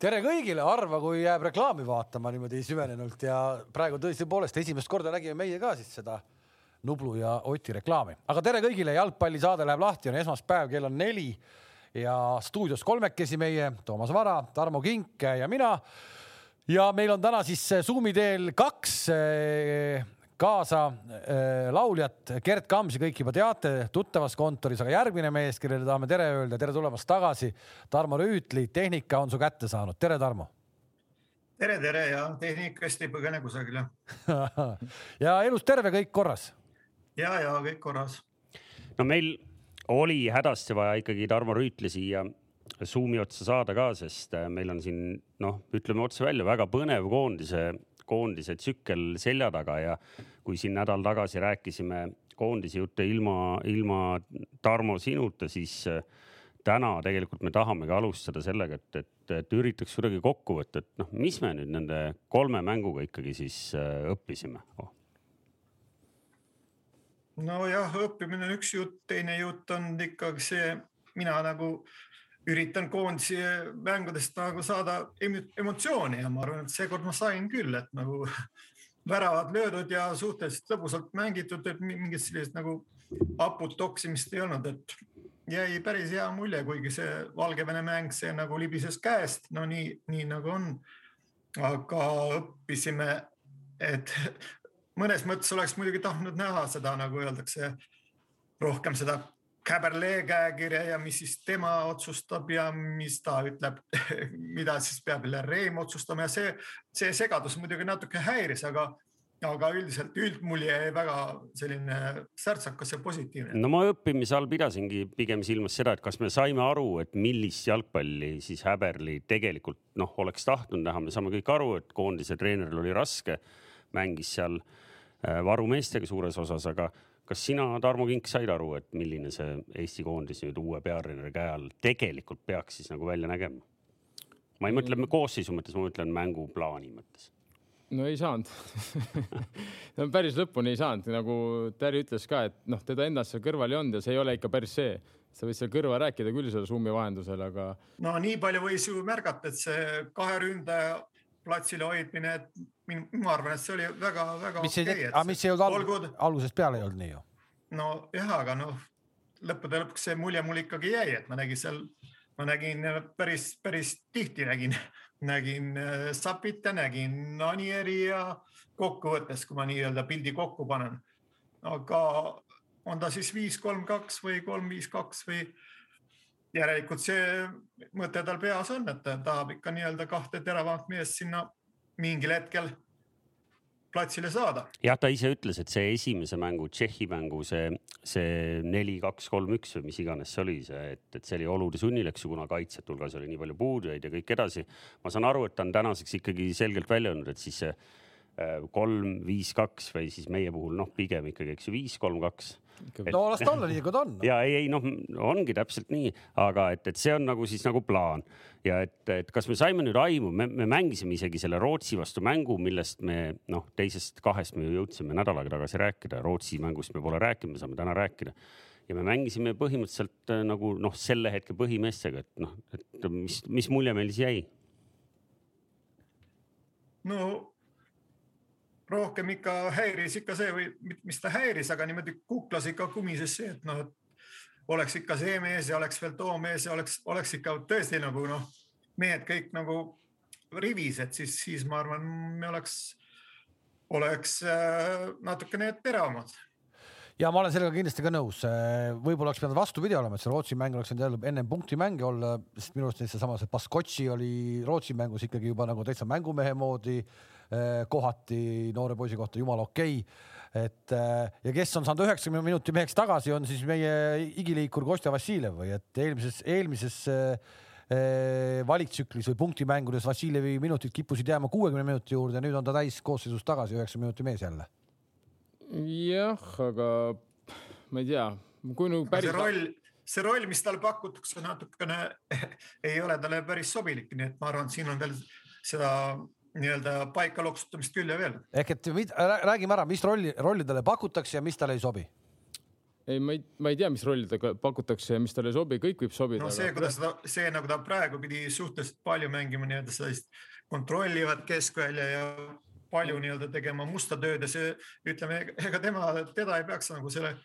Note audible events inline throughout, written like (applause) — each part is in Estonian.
tere kõigile, harva kui jääb reklaami vaatama niimoodi süvenenult ja praegu tõepoolest esimest korda nägime meie ka siis seda Nublu ja Oti reklaami, aga tere kõigile, jalgpallisaade läheb lahti, on esmaspäev, kell on neli ja stuudios kolmekesi meie Toomas Vara, Tarmo Kink ja mina. ja meil on täna siis Zoomi teel kaks eh, kaasa äh, lauljat Gerd Kamsi kõik juba teate tuttavas kontoris, aga järgmine mees, kellele tahame tere öelda, tere tulemast tagasi. Tarmo Rüütli, tehnika on su kätte saanud, tere, Tarmo. tere, tere ja tehnikast ei põgene kusagile (laughs) ja elus terve, kõik korras? ja, ja kõik korras. no meil oli hädasti vaja ikkagi Tarmo Rüütli siia Zoomi otsa saada ka, sest äh, meil on siin noh, ütleme otse välja, väga põnev koondise koondise tsükkel selja taga ja kui siin nädal tagasi rääkisime koondise jutte ilma, ilma Tarmo sinuta, siis äh, täna tegelikult me tahamegi alustada sellega, et, et, et üritaks kuidagi kokku võtta, et noh, mis me nüüd nende kolme mänguga ikkagi siis äh, õppisime oh.? nojah, õppimine on üks jutt, teine jutt on ikkagi see, mina nagu üritan koondise mängudest nagu saada emotsiooni ja ma arvan, et seekord ma sain küll, et nagu (laughs) väravad löödud ja suhteliselt lõbusalt mängitud, et mingit sellist nagu haput toksimist ei olnud, et jäi päris hea mulje, kuigi see Valgevene mäng, see nagu libises käest, no nii, nii nagu on. aga õppisime, et (laughs) mõnes mõttes oleks muidugi tahtnud näha seda, nagu öeldakse, rohkem seda Caberlet käekirja ja mis siis tema otsustab ja mis ta ütleb, (laughs) mida siis peab jälle Reim otsustama ja see, see segadus muidugi natuke häiris, aga, aga üldiselt üldmulje jäi väga selline särtsakas ja positiivne. no ma õppimise all pidasingi pigem silmas seda, et kas me saime aru, et millist jalgpalli siis Häberli tegelikult noh, oleks tahtnud näha, me saame kõik aru, et koondise treeneril oli raske, mängis seal äh, varumeestega suures osas, aga kas sina, Tarmo Kink, said aru, et milline see Eesti koondis nüüd uue peatreeneri käe all tegelikult peaks siis nagu välja nägema? ma ei mõtle koosseisu mõttes, ma mõtlen mänguplaani mõttes no ei saanud (laughs) no päris lõpuni ei saanud, nagu Terri ütles ka, et noh, teda endast seal kõrval ei olnud ja see ei ole ikka päris see. sa võid seal kõrva rääkida küll selle Zoomi vahendusel, aga. no nii palju võis ju märgata, et see kahe ründaja platsile hoidmine, et ma arvan, et see oli väga-väga okei okay,. aga mis ei olnud olgu... algusest peale ei olnud nii ju? nojah, aga noh, lõppude lõpuks see mulje mul ikkagi jäi, et ma nägin seal, ma nägin päris, päris tihti nägin, (laughs) nägin äh, Sapit ja nägin Anieri ja kokkuvõttes, kui ma nii-öelda pildi kokku panen. aga on ta siis viis, kolm, kaks või kolm, viis, kaks või järelikult see mõte tal peas on, et ta tahab ikka nii-öelda kahte teravamat meest sinna mingil hetkel platsile saada. jah, ta ise ütles, et see esimese mängu, Tšehhi mängu, see, see neli, kaks, kolm, üks või mis iganes see oli, see, et, et see oli olude sunnil, eks ju, kuna kaitsjate hulgas oli nii palju puudujaid ja kõik edasi. ma saan aru, et ta on tänaseks ikkagi selgelt välja öelnud, et siis Äh, kolm, viis, kaks või siis meie puhul noh, pigem ikkagi, eks ju, viis, kolm, kaks. No las ta olla nii, kui ta on. ja ei, ei noh, ongi täpselt nii, aga et, et see on nagu siis nagu plaan. Ja et, et kas me saime nüüd aimu, me, me mängisime isegi selle Rootsi vastu mängu, millest me noh, teisest kahest me ju jõudsime nädal aega tagasi rääkida, Rootsi mängust me pole rääkinud, me saame täna rääkida. Ja me mängisime põhimõtteliselt äh, nagu noh, selle hetke põhimeestega, et noh, et mis, mis mulje meil siis jäi? no rohkem ikka häiris ikka see või mis ta häiris, aga niimoodi kuklas ikka kumises see, et noh, et oleks ikka see mees ja oleks veel too mees ja oleks, oleks ikka tõesti nagu noh, mehed kõik nagu rivis, et siis, siis ma arvan, me oleks, oleks äh, natukene teravamad. Ja ma olen sellega kindlasti ka nõus, võib-olla oleks pidanud vastupidi olema, et see Rootsi mäng oleks võinud jälle ennem punktimänge olla, sest minu arust seesama see Baskotši oli Rootsi mängus ikkagi juba nagu täitsa mängumehe moodi kohati noore poisi kohta jumala okei okay.. et eh, ja kes on saanud üheksakümne minuti meheks tagasi, on siis meie igiliikur Kostja Vassiljev või et eelmises, eelmises eh, valiktsüklis või punktimängudes Vassiljevi minutid kippusid jääma kuuekümne minuti juurde, nüüd on ta täis koosseisus tagasi, üheksakümne minuti mees jälle jah, aga ma ei tea, kui nagu päris. see roll, see roll, mis talle pakutakse, natukene (laughs) ei ole talle päris sobilik, nii et ma arvan, et siin on veel seda nii-öelda paika loksutamist küll ja veel. ehk et mit, räägime ära, mis rolli, rolli talle pakutakse ja mis talle ei sobi ei, ma ei, ma ei tea, mis rolli ta pakutakse ja mis talle ei sobi, kõik võib sobida. no see, kuidas ta, see nagu ta praegu pidi suhteliselt palju mängima nii-öelda sellist kontrollivat keskvälja ja palju nii-öelda tegema musta tööd ja see, ütleme, ega tema, teda ei peaks nagu selle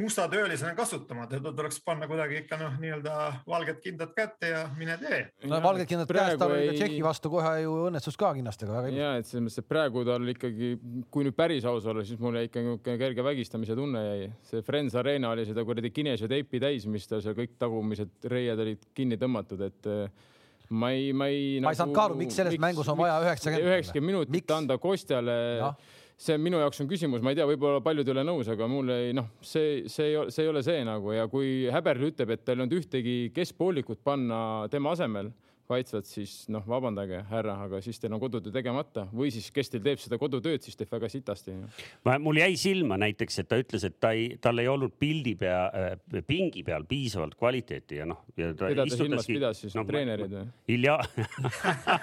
musta töölisena kasutama, teda tuleks panna kuidagi ikka noh, nii-öelda valged kindad kätte ja mine tee. no valged kindad käes, tal oli ka Tšehhi vastu kohe ju õnnestus ka kindlastega. ja et selles mõttes, et praegu tal ikkagi, kui nüüd päris aus olla, siis mul jäi ikka niisugune kerge vägistamise tunne jäi. see Friends Arena oli seda kuradi kinesoteipi täis, mis tal seal kõik tagumised reied olid kinni tõmmatud, et eh, ma ei, ma ei. ma ei saanud ka aru, miks selles miks, mängus on vaja üheksakümmend. üheksakümmend minutit miks? anda Kostjale ja see minu jaoks on küsimus, ma ei tea, võib-olla paljud ei ole nõus, aga mul ei noh, see, see, see ei ole see nagu ja kui Häberl ütleb, et tal ei olnud ühtegi keskpoolikut panna tema asemel kaitsvad, siis noh, vabandage, härra, aga siis teil on kodutöö tegemata või siis, kes teil teeb seda kodutööd, siis teeb väga sitasti. mul jäi silma näiteks, et ta ütles, et ta ei, tal ei olnud pildi pea äh,, pingi peal piisavalt kvaliteeti ja noh. keda ta silmas pidas siis no,, treenerid või? Ilja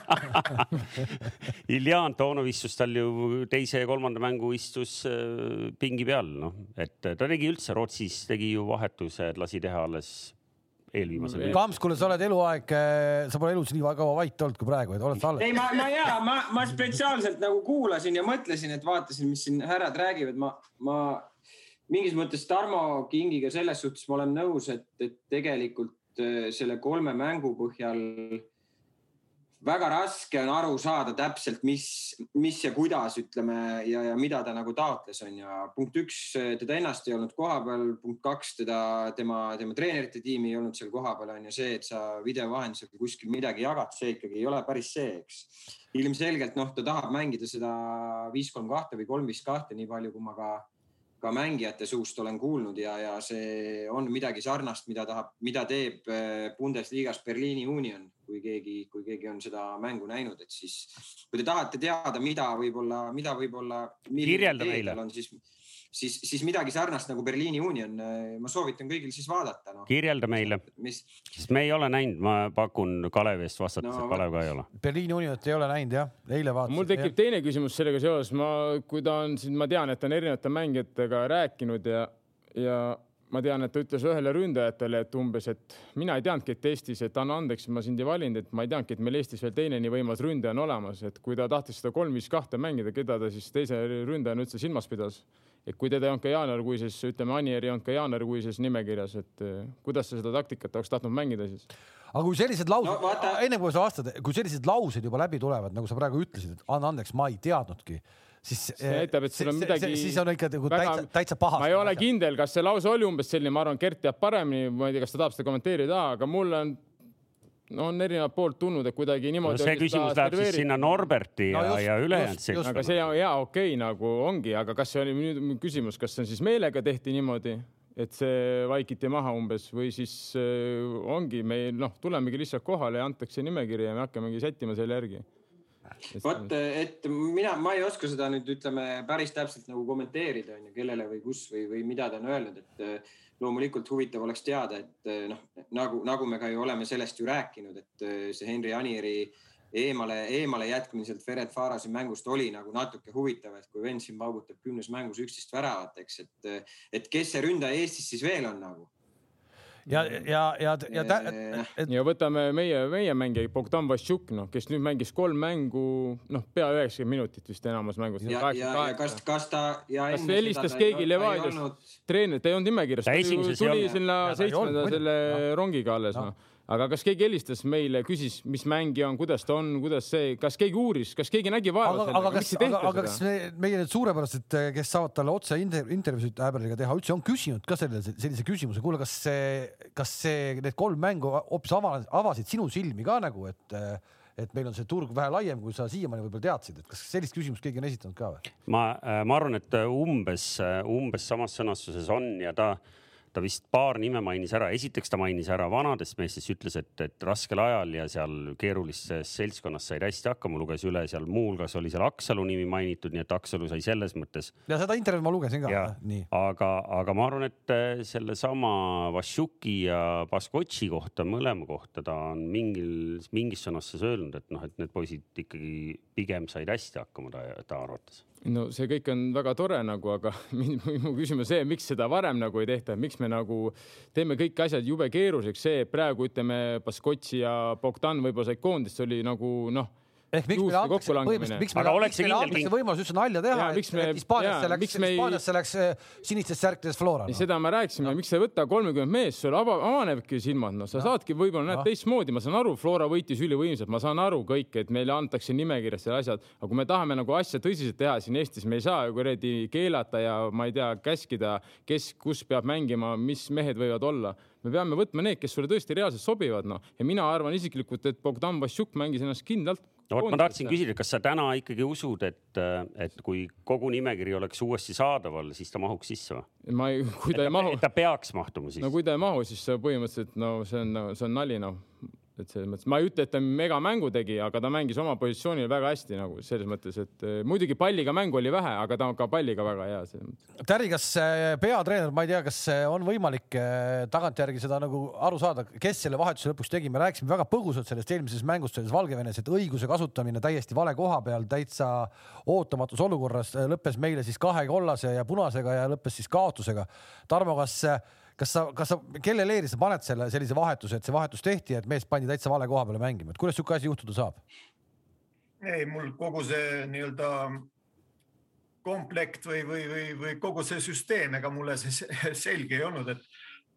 (laughs) Ilja Antonov istus tal ju teise ja kolmanda mängu istus äh, pingi peal, noh, et ta tegi üldse Rootsis tegi ju vahetused, lasi teha alles eelviimasel mm. Kamps, kuule, sa oled eluaeg, eh, sa pole elus nii kaua vait olnud kui praegu, et oled sa alles? ei, ma, ma ja ma, ma spetsiaalselt nagu kuulasin ja mõtlesin, et vaatasin, mis siin härrad räägivad, ma, ma mingis mõttes Tarmo Kingiga selles suhtes ma olen nõus, et, et tegelikult eh, selle kolme mängu põhjal väga raske on aru saada täpselt, mis, mis ja kuidas ütleme ja, ja mida ta nagu taotles, on ju. punkt üks, teda ennast ei olnud kohapeal, punkt kaks, teda, tema, tema treenerite tiimi ei olnud seal kohapeal, on ju see, et sa video vahendusel kuskil midagi jagad, see ikkagi ei ole päris see, eks. ilmselgelt noh, ta tahab mängida seda viis, kolm, kahte või kolm, viis, kahte, nii palju, kui ma ka ka mängijate suust olen kuulnud ja, ja see on midagi sarnast, mida tahab, mida teeb eh, Bundesliga-s Berliini Union kui keegi, kui keegi on seda mängu näinud, et siis kui te tahate teada, mida võib-olla, mida võib-olla. kirjelda meile. siis, siis, siis midagi sarnast nagu Berliini Union, ma soovitan kõigil siis vaadata no.. kirjelda meile Mis..., sest me ei ole näinud, ma pakun Kalevi eest vastata no,, Kalev ka ei ole. Berliini Unionit ei ole näinud jah, eile vaatasin. mul tekib ja. teine küsimus sellega seoses, ma, kui ta on siin, ma tean, et ta on erinevate mängijatega rääkinud ja, ja ma tean, et ta ütles ühele ründajatele, et umbes, et mina ei teadnudki, et Eestis, et anna andeks, ma sind ei valinud, et ma ei teadnudki, et meil Eestis veel teine nii võimas ründaja on olemas, et kui ta tahtis seda kolm-viis-kahte mängida, keda ta siis teise ründajana üldse silmas pidas. Et kui teda ei olnud ka jaanuarikuises, ütleme, Anier ei olnud ka jaanuarikuises nimekirjas, et eh, kuidas sa seda taktikat oleks tahtnud mängida siis? aga kui sellised laused no,, enne kui sa vastad, kui sellised laused juba läbi tulevad, nagu sa praegu ütlesid, et anna andeks, ma ei teadnudki siis see näitab, et sul on midagi. siis on ikka nagu täitsa, täitsa paha. ma ei ole kindel, kas see lause oli umbes selline, ma arvan, Gert teab paremini, ma ei tea, kas ta tahab seda kommenteerida, aga mulle on no on erinevat poolt tulnud, et kuidagi niimoodi no,. see küsimus läheb siis sinna Norberti ja, no ja ülejäänud. aga see on hea, okei okay, nagu ongi, aga kas see oli nüüd küsimus, kas see on siis meelega tehti niimoodi, et see vaikiti maha umbes või siis äh, ongi meil noh, tulemegi lihtsalt kohale ja antakse nimekiri ja me hakkamegi sättima selle järgi vot, et mina, ma ei oska seda nüüd ütleme päris täpselt nagu kommenteerida, on ju, kellele või kus või, või mida ta on öelnud, et loomulikult huvitav oleks teada, et eh, noh, nagu, nagu me ka ju oleme sellest ju rääkinud, et eh, see Henri Anieri eemale, eemale jätkumine sealt Fered Farasi mängust oli nagu natuke huvitav, et kui vend siin paugutab kümnes mängus üksteist väravat, eks, et, et kes see ründaja Eestis siis veel on nagu ja, ja, ja, ja tä, et.... ja võtame meie, meie mängija Bogdan Vassiuk, noh, kes nüüd mängis kolm mängu, noh, pea üheksakümmend minutit vist enamus mängus. ja, ja, ja kas, kas ta ja kas helistas keegi Levadios olnud..., treener, ta ei olnud nimekirjas, ta tuli sinna seitsmenda selle rongiga alles, noh aga kas keegi helistas meile, küsis, mis mängija on, kuidas ta on, kuidas see, kas keegi uuris, kas keegi nägi vaeva sellega? aga kas, aga, aga kas me, meie need suurepärased, kes saavad talle otse inter, intervjuusid Äberiga teha, üldse on küsinud ka selle, sellise küsimuse, kuule, kas see, kas see, need kolm mängu hoopis avasid, avasid sinu silmi ka nagu, et et meil on see turg vähe laiem, kui sa siiamaani võib-olla teadsid, et kas sellist küsimust keegi on esitanud ka või? ma, ma arvan, et umbes, umbes samas sõnastuses on ja ta ta vist paar nime mainis ära, esiteks ta mainis ära vanadest meestest, ütles, et, et raskel ajal ja seal keerulises seltskonnas said hästi hakkama, luges üle seal muuhulgas oli seal Aksalu nimi mainitud, nii et Aksalu sai selles mõttes. ja seda intervjuud ma lugesin ka. aga, aga ma arvan, et eh, sellesama Vassiuki ja Baskotši kohta, mõlema kohta ta on mingil, mingis sõnas öelnud, et noh, et need poisid ikkagi pigem said hästi hakkama ta, ta arvates no see kõik on väga tore nagu, aga (laughs) mu küsimus see, miks seda varem nagu ei tehta, miks me nagu teeme kõik asjad jube keeruliseks, see praegu ütleme, Baskotši ja Bogdan võib-olla said koondist, oli nagu noh ehk miks meile antakse, põhimõtteliselt miks meile, miks meile antakse võimalus üldse nalja teha, et, Hispaaniasse läks, Hispaaniasse läks äh, sinistes särkides Flora no.. seda me rääkisime no., miks sa ei võta kolmekümmend meest, sul ava, avanebki silmad, noh, sa no. saadki võib-olla näed no. teistmoodi, ma saan aru, Flora võitis ülivõimsalt, ma saan aru kõik, et meile antakse nimekirjas seal asjad, aga kui me tahame nagu asja tõsiselt teha siin Eestis, me ei saa ju kuradi keelata ja ma ei tea, käskida, kes, kus peab mängima, mis mehed võivad olla me peame võtma need, kes sulle tõesti reaalselt sobivad, noh. ja mina arvan isiklikult, et Bogdan Vassiuk mängis ennast kindlalt no vot, ma tahtsin küsida, kas sa täna ikkagi usud, et, et kui kogu nimekiri oleks uuesti saadaval, siis ta mahuks sisse või? ma ei, kui ta et ei mahu. ta peaks mahtuma siis? no kui ta ei mahu, siis põhimõtteliselt no see on, see on nali noh et selles mõttes ma ei ütle, et ta megamängu tegi, aga ta mängis oma positsioonil väga hästi nagu selles mõttes, et eh, muidugi palliga mängu oli vähe, aga ta on ka palliga väga hea. Täri, kas peatreener, ma ei tea, kas on võimalik tagantjärgi seda nagu aru saada, kes selle vahetuse lõpuks tegi, me rääkisime väga põgusalt sellest eelmises mängust selles Valgevenes, et õiguse kasutamine täiesti vale koha peal, täitsa ootamatus olukorras lõppes meile siis kahe kollase ja punasega ja lõppes siis kaotusega. Tarmo, kas kas sa, kas sa, kelle leeri sa paned selle sellise vahetuse, et see vahetus tehti, et mees pandi täitsa vale koha peale mängima, et kuidas sihuke asi juhtuda saab? ei, mul kogu see nii-öelda komplekt või, või, või, või kogu see süsteem, ega mulle see (laughs) selge ei olnud, et,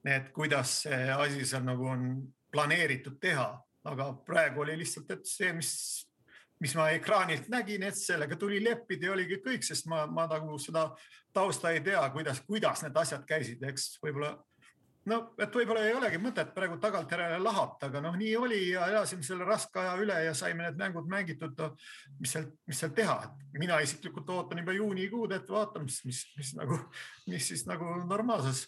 et kuidas see asi seal nagu on planeeritud teha, aga praegu oli lihtsalt, et see, mis, mis ma ekraanilt nägin, et sellega tuli leppida ja oligi kõik, sest ma, ma nagu seda tausta ei tea, kuidas, kuidas need asjad käisid, eks võib-olla no, et võib-olla ei olegi mõtet praegu tagantjärele lahata, aga noh, nii oli ja elasime selle raske aja üle ja saime need mängud mängitud no,. mis seal, mis seal teha, et mina isiklikult ootan juba juunikuud, et vaatame, mis, mis, mis nagu, mis siis nagu normaalses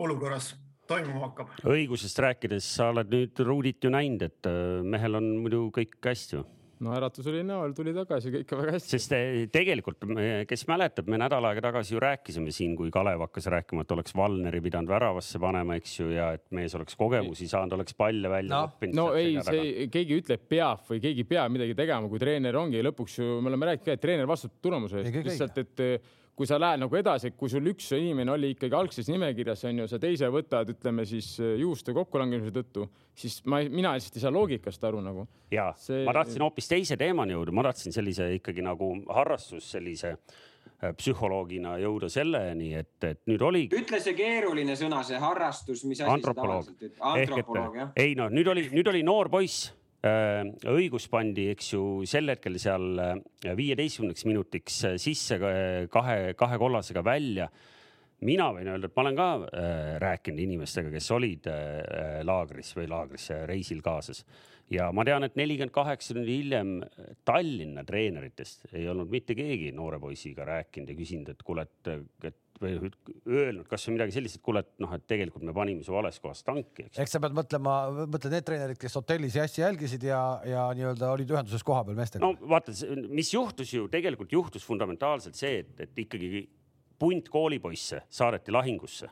olukorras toimuma hakkab. õigusest rääkides, sa oled nüüd Ruudit ju näinud, et äh, mehel on muidu kõik hästi ju no äratus oli näol, tuli tagasi, kõik väga hästi. sest eh, tegelikult, kes mäletab, me nädal aega tagasi ju rääkisime siin, kui Kalev hakkas rääkima, et oleks Valneri pidanud väravasse panema, eks ju, ja et mees oleks kogemusi saanud, oleks palle välja no. õppinud. no ei, see keegi ütleb, peab või keegi peab midagi tegema, kui treener ongi lõpuks ju, me oleme rääkinud ka, et treener vastutab tulemuse eest, lihtsalt, et kui sa lähed nagu edasi, kui sul üks inimene oli ikkagi algses nimekirjas, on ju, sa teise võtad, ütleme siis äh, juhuste kokkulangemise tõttu, siis ma, mina lihtsalt ei saa loogikast aru nagu. ja see... ma tahtsin hoopis teise teemani jõuda, ma tahtsin sellise ikkagi nagu harrastus sellise äh, psühholoogina jõuda selleni, et, et nüüd oli. ütle see keeruline sõna, see harrastus, mis asi see tavaliselt ütleb? antropoloog, jah? ei no nüüd oli, nüüd oli noor poiss õigus pandi, eks ju, sel hetkel seal äh, viieteistkümneks minutiks äh, sisse kahe, kahe kollasega välja. mina võin öelda, et ma olen ka äh, rääkinud inimestega, kes olid äh, laagris või laagris reisil kaasas ja ma tean, et nelikümmend kaheksa tundi hiljem Tallinna treeneritest ei olnud mitte keegi noore poisiga rääkinud ja küsinud, et kuule, et, et või öelnud kasvõi midagi sellist, et kuule, et noh, et tegelikult me panime su vales kohas tanki. eks sa pead mõtlema, mõtled need treenerid, kes hotellis hästi jälgisid ja, ja nii-öelda olid ühenduses kohapeal meestega. no vaata, mis juhtus ju tegelikult juhtus fundamentaalselt see, et, et ikkagi punt koolipoisse saadeti lahingusse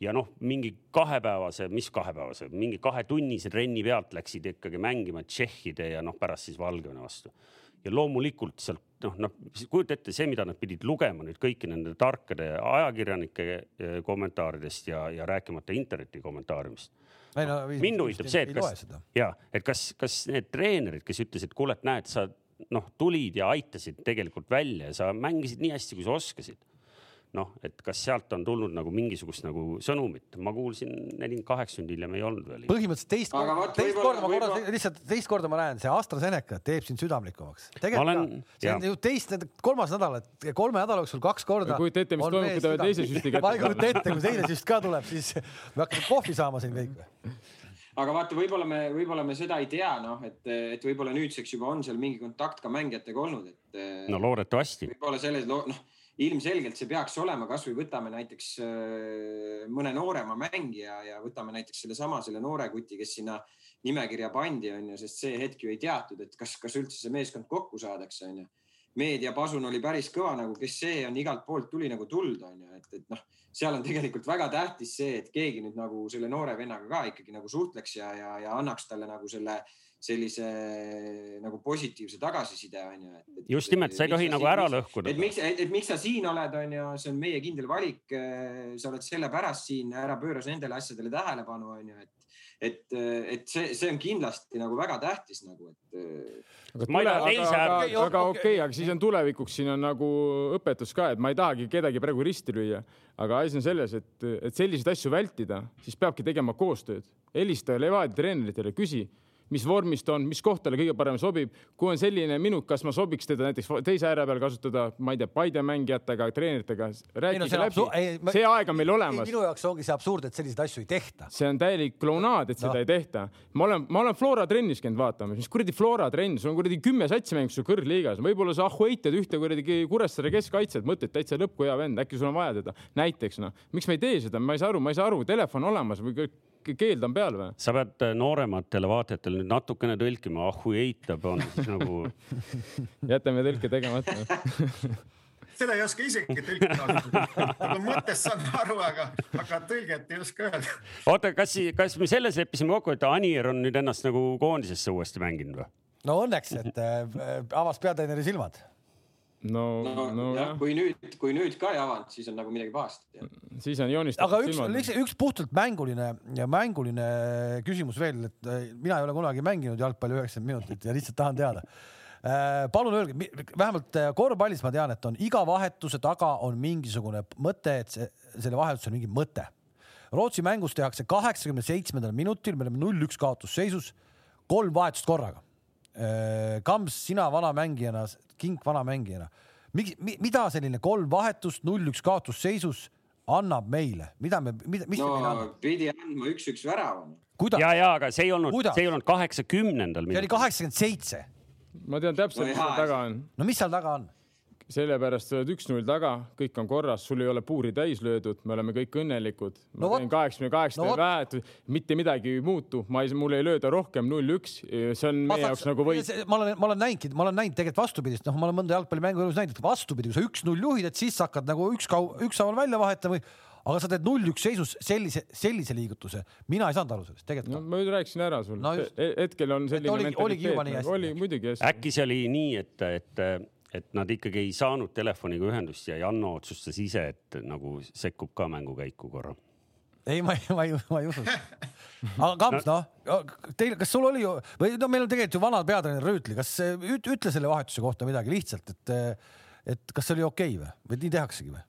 ja noh, mingi kahepäevase, mis kahepäevase, mingi kahetunnise trenni pealt läksid ikkagi mängima Tšehhide ja noh, pärast siis Valgevene vastu. Ja loomulikult sealt noh, noh kujuta ette see, mida nad pidid lugema nüüd kõiki nende tarkade ajakirjanike eh, kommentaaridest ja, ja rääkimata interneti kommentaariumist. No, mind huvitab see, et kas ja, et kas, kas need treenerid, kes ütlesid, kuule, et näed, sa noh, tulid ja aitasid tegelikult välja ja sa mängisid nii hästi, kui sa oskasid noh, et kas sealt on tulnud nagu mingisugust nagu sõnumit, ma kuulsin nelikümmend kaheksa tundi hiljem ei olnud veel. põhimõtteliselt teist korda, teist korda ma korra, lihtsalt teist korda ma näen, see AstraZeneca teeb sind südamlikumaks. tegelikult see on ju teist, kolmas nädal, et kolme nädala jooksul kaks korda. kujuta ette, mis toimub, kui ta veel teise süsti kätte saab. ma ei kujuta ette, kui teine süst ka tuleb, siis (laughs) me hakkame kohvi saama siin kõik või? aga vaata, võib-olla me, võib-olla me seda ei tea, noh, et, et võib-olla nüüdseks juba on seal mingi kontakt ka mängijatega olnud, et. no loodetavasti. võib-olla selles, noh ilmselgelt see peaks olema, kasvõi võtame näiteks äh, mõne noorema mängija ja võtame näiteks sellesama, selle noore kuti, kes sinna nimekirja pandi, on ju, sest see hetk ju ei teatud, et kas, kas üldse see meeskond kokku saadakse, on ju. meediapasun oli päris kõva nagu, kes see on, igalt poolt tuli nagu tuld, on ju, et, et noh, seal on tegelikult väga tähtis see, et keegi nüüd nagu selle noore vennaga ka ikkagi nagu suhtleks ja, ja, ja annaks talle nagu selle sellise nagu positiivse tagasiside on ju. just nimelt, sa ei tohi nagu ära lõhkuda. et miks, et miks sa siin oled, on ju, see on meie kindel valik. sa oled sellepärast siin, ära pööra nendele asjadele tähelepanu, on ju, et et, et see, see on kindlasti nagu väga tähtis nagu, et. aga, tule, aga, aga, aga, aga okei okay,, aga siis on tulevikuks, siin on nagu õpetus ka, et ma ei tahagi kedagi praegu risti lüüa, aga asi on selles, et, et selliseid asju vältida, siis peabki tegema koostööd. helista Levadia treeneritele, küsi mis vormis ta on, mis koht talle kõige paremini sobib. kui on selline minut, kas ma sobiks teda näiteks teise ääre peal kasutada, ma ei tea, Paide mängijatega, treeneritega, rääkige no, läbi. Ma... see aeg on meil olemas. minu jaoks ongi see absurd, et selliseid asju ei tehta. see on täielik klounaad, et no. seda ei tehta. ma olen, ma olen Flora trennis käinud vaatamas, mis kuradi Flora trenn, sul on kuradi kümme satsi mängu sul kõrgliigas, võib-olla sa ahhueitad ühte kuradi Kuressaare keskkaitset, mõtled täitsa lõppu hea vend, äkki sul on vaja teda. näiteks noh, miks me ei tee seda, ma ei saa aru, ma ei saa aru, telefon olemas või keeld on peal või? sa pead äh, noorematele vaatajatele nüüd natukene tõlkima, ah kui eitab on siis nagu (laughs) jätame tõlke tegemata (laughs) seda ei oska isegi tõlkida. nagu mõttest saan aru, aga, aga tõlget ei oska öelda. oota, kas, kas me selles leppisime kokku, et Anier on nüüd ennast nagu koondisesse uuesti mänginud või? no õnneks, et äh, avas peatreeneri silmad no, no, no jah, kui nüüd, kui nüüd ka ei avanud, siis on nagu midagi pahasti. siis on joonistatud. aga üks, üks, üks puhtalt mänguline ja mänguline küsimus veel, et äh, mina ei ole kunagi mänginud jalgpalli üheksakümmend minutit ja lihtsalt tahan teada. Äh, palun öelge, vähemalt äh, korvpallis ma tean, et on iga vahetuse taga on mingisugune mõte, et see, selle vahetusel on mingi mõte. Rootsi mängus tehakse kaheksakümne seitsmendal minutil, me oleme null-üks kaotusseisus, kolm vahetust korraga. Kams, sina vana mängijana kink vana mängijana. miks, mida selline kolm vahetust, null-üks kaotusseisus annab meile, mida me, mida, mis no, see meile annab? pidi andma üks-üks värava. ja, ja aga see ei olnud, see ei olnud kaheksakümnendal. see oli kaheksakümmend seitse. ma tean täpselt, mis seal taga on. no mis seal taga on? Sellepärast sa oled üks-null taga, kõik on korras, sul ei ole puuri täis löödud, me oleme kõik õnnelikud. ma no, teen kaheksakümne kaheksa no, väet, mitte midagi ei muutu, ma ei, mul ei lööda rohkem null-üks, see on meie jaoks nagu võit. ma olen, ma olen näinudki, ma olen näinud tegelikult vastupidist, noh, ma olen mõnda jalgpallimängu elus näinud, vastupidi, kui sa üks-null juhid, et siis sa hakkad nagu üks kau-, ükshaaval välja vahetama või aga sa teed null-üks seisus sellise, sellise liigutuse, mina ei saanud aru sellest tegelikult. no ma ju rääkisin ära sulle no, hetkel on selline. oligi, oligi juba nii hästi. oli muidugi hästi. äkki see oli nii, et, et et nad ikkagi ei saanud telefoniga ühendust ja Janno otsustas ise, et nagu sekkub ka mängukäiku korra. ei, ma ei, ma ei, ma ei usu. aga Kamps, noh, teil, kas sul oli ju või no meil on tegelikult ju vana peatreener Rüütli, kas ütle selle vahetuse kohta midagi lihtsalt, et, et kas see oli okei okay või, või nii tehaksegi või?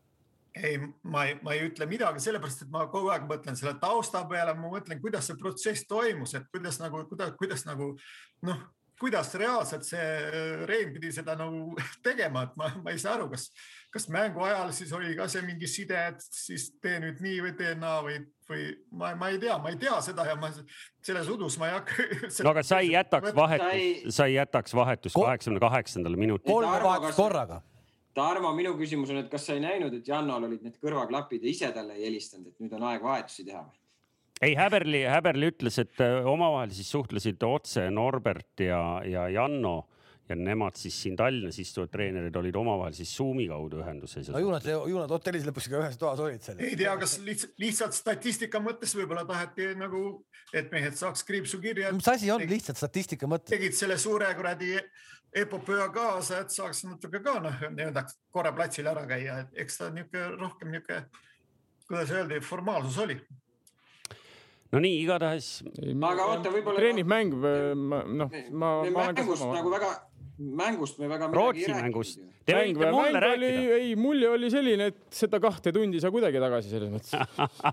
ei, ma ei, ma ei ütle midagi, sellepärast et ma kogu aeg mõtlen selle tausta peale, ma mõtlen, kuidas see protsess toimus, et kuidas nagu, kuidas, kuidas nagu noh, kuidas reaalselt see äh, Rein pidi seda nagu (laughs) tegema, et ma, ma ei saa aru, kas, kas mängu ajal siis oli ka see mingi side, et siis tee nüüd nii või tee naa või, või ma, ma ei tea, ma ei tea seda ja ma selles udus ma ei hakka. (laughs) no aga sa ei jätaks vahetust, sa ei jätaks vahetust kaheksakümne kaheksandal minutil. kolm vahetust korraga. Tarmo, minu küsimus on, et kas sa ei näinud, et Jannol olid need kõrvaklapid ja ise talle ei helistanud, et nüüd on aeg vahetusi teha või? Ei, Häberli, Häberli ütles, et äh, omavahel siis suhtlesid otse Norbert ja, ja Janno ja nemad siis siin Tallinnas istuvad treenerid olid omavahel siis Zoomi kaudu ühenduses. no ju nad, ju nad hotellis lõpuks ka ühes toas olid seal. ei tea, kas lihtsalt, lihtsalt statistika mõttes võib-olla taheti nagu, et mehed saaks kriipsu kirja. mis asi on tegid, lihtsalt statistika mõttes? tegid selle suure kuradi epopöa kaasa, et saaks natuke ka noh, nii-öelda korra platsil ära käia, et eks ta niisugune rohkem niisugune, kuidas öelda, formaalsus oli no nii, igatahes. aga oota, võib-olla. treeningmäng, noh, ma, ma olen ka sama. nagu väga, mängust me väga Rootsi ei mängust. Te mäng, võite mulle rääkida. ei, mulje oli selline, et seda kahte tundi ei saa kuidagi tagasi selles mõttes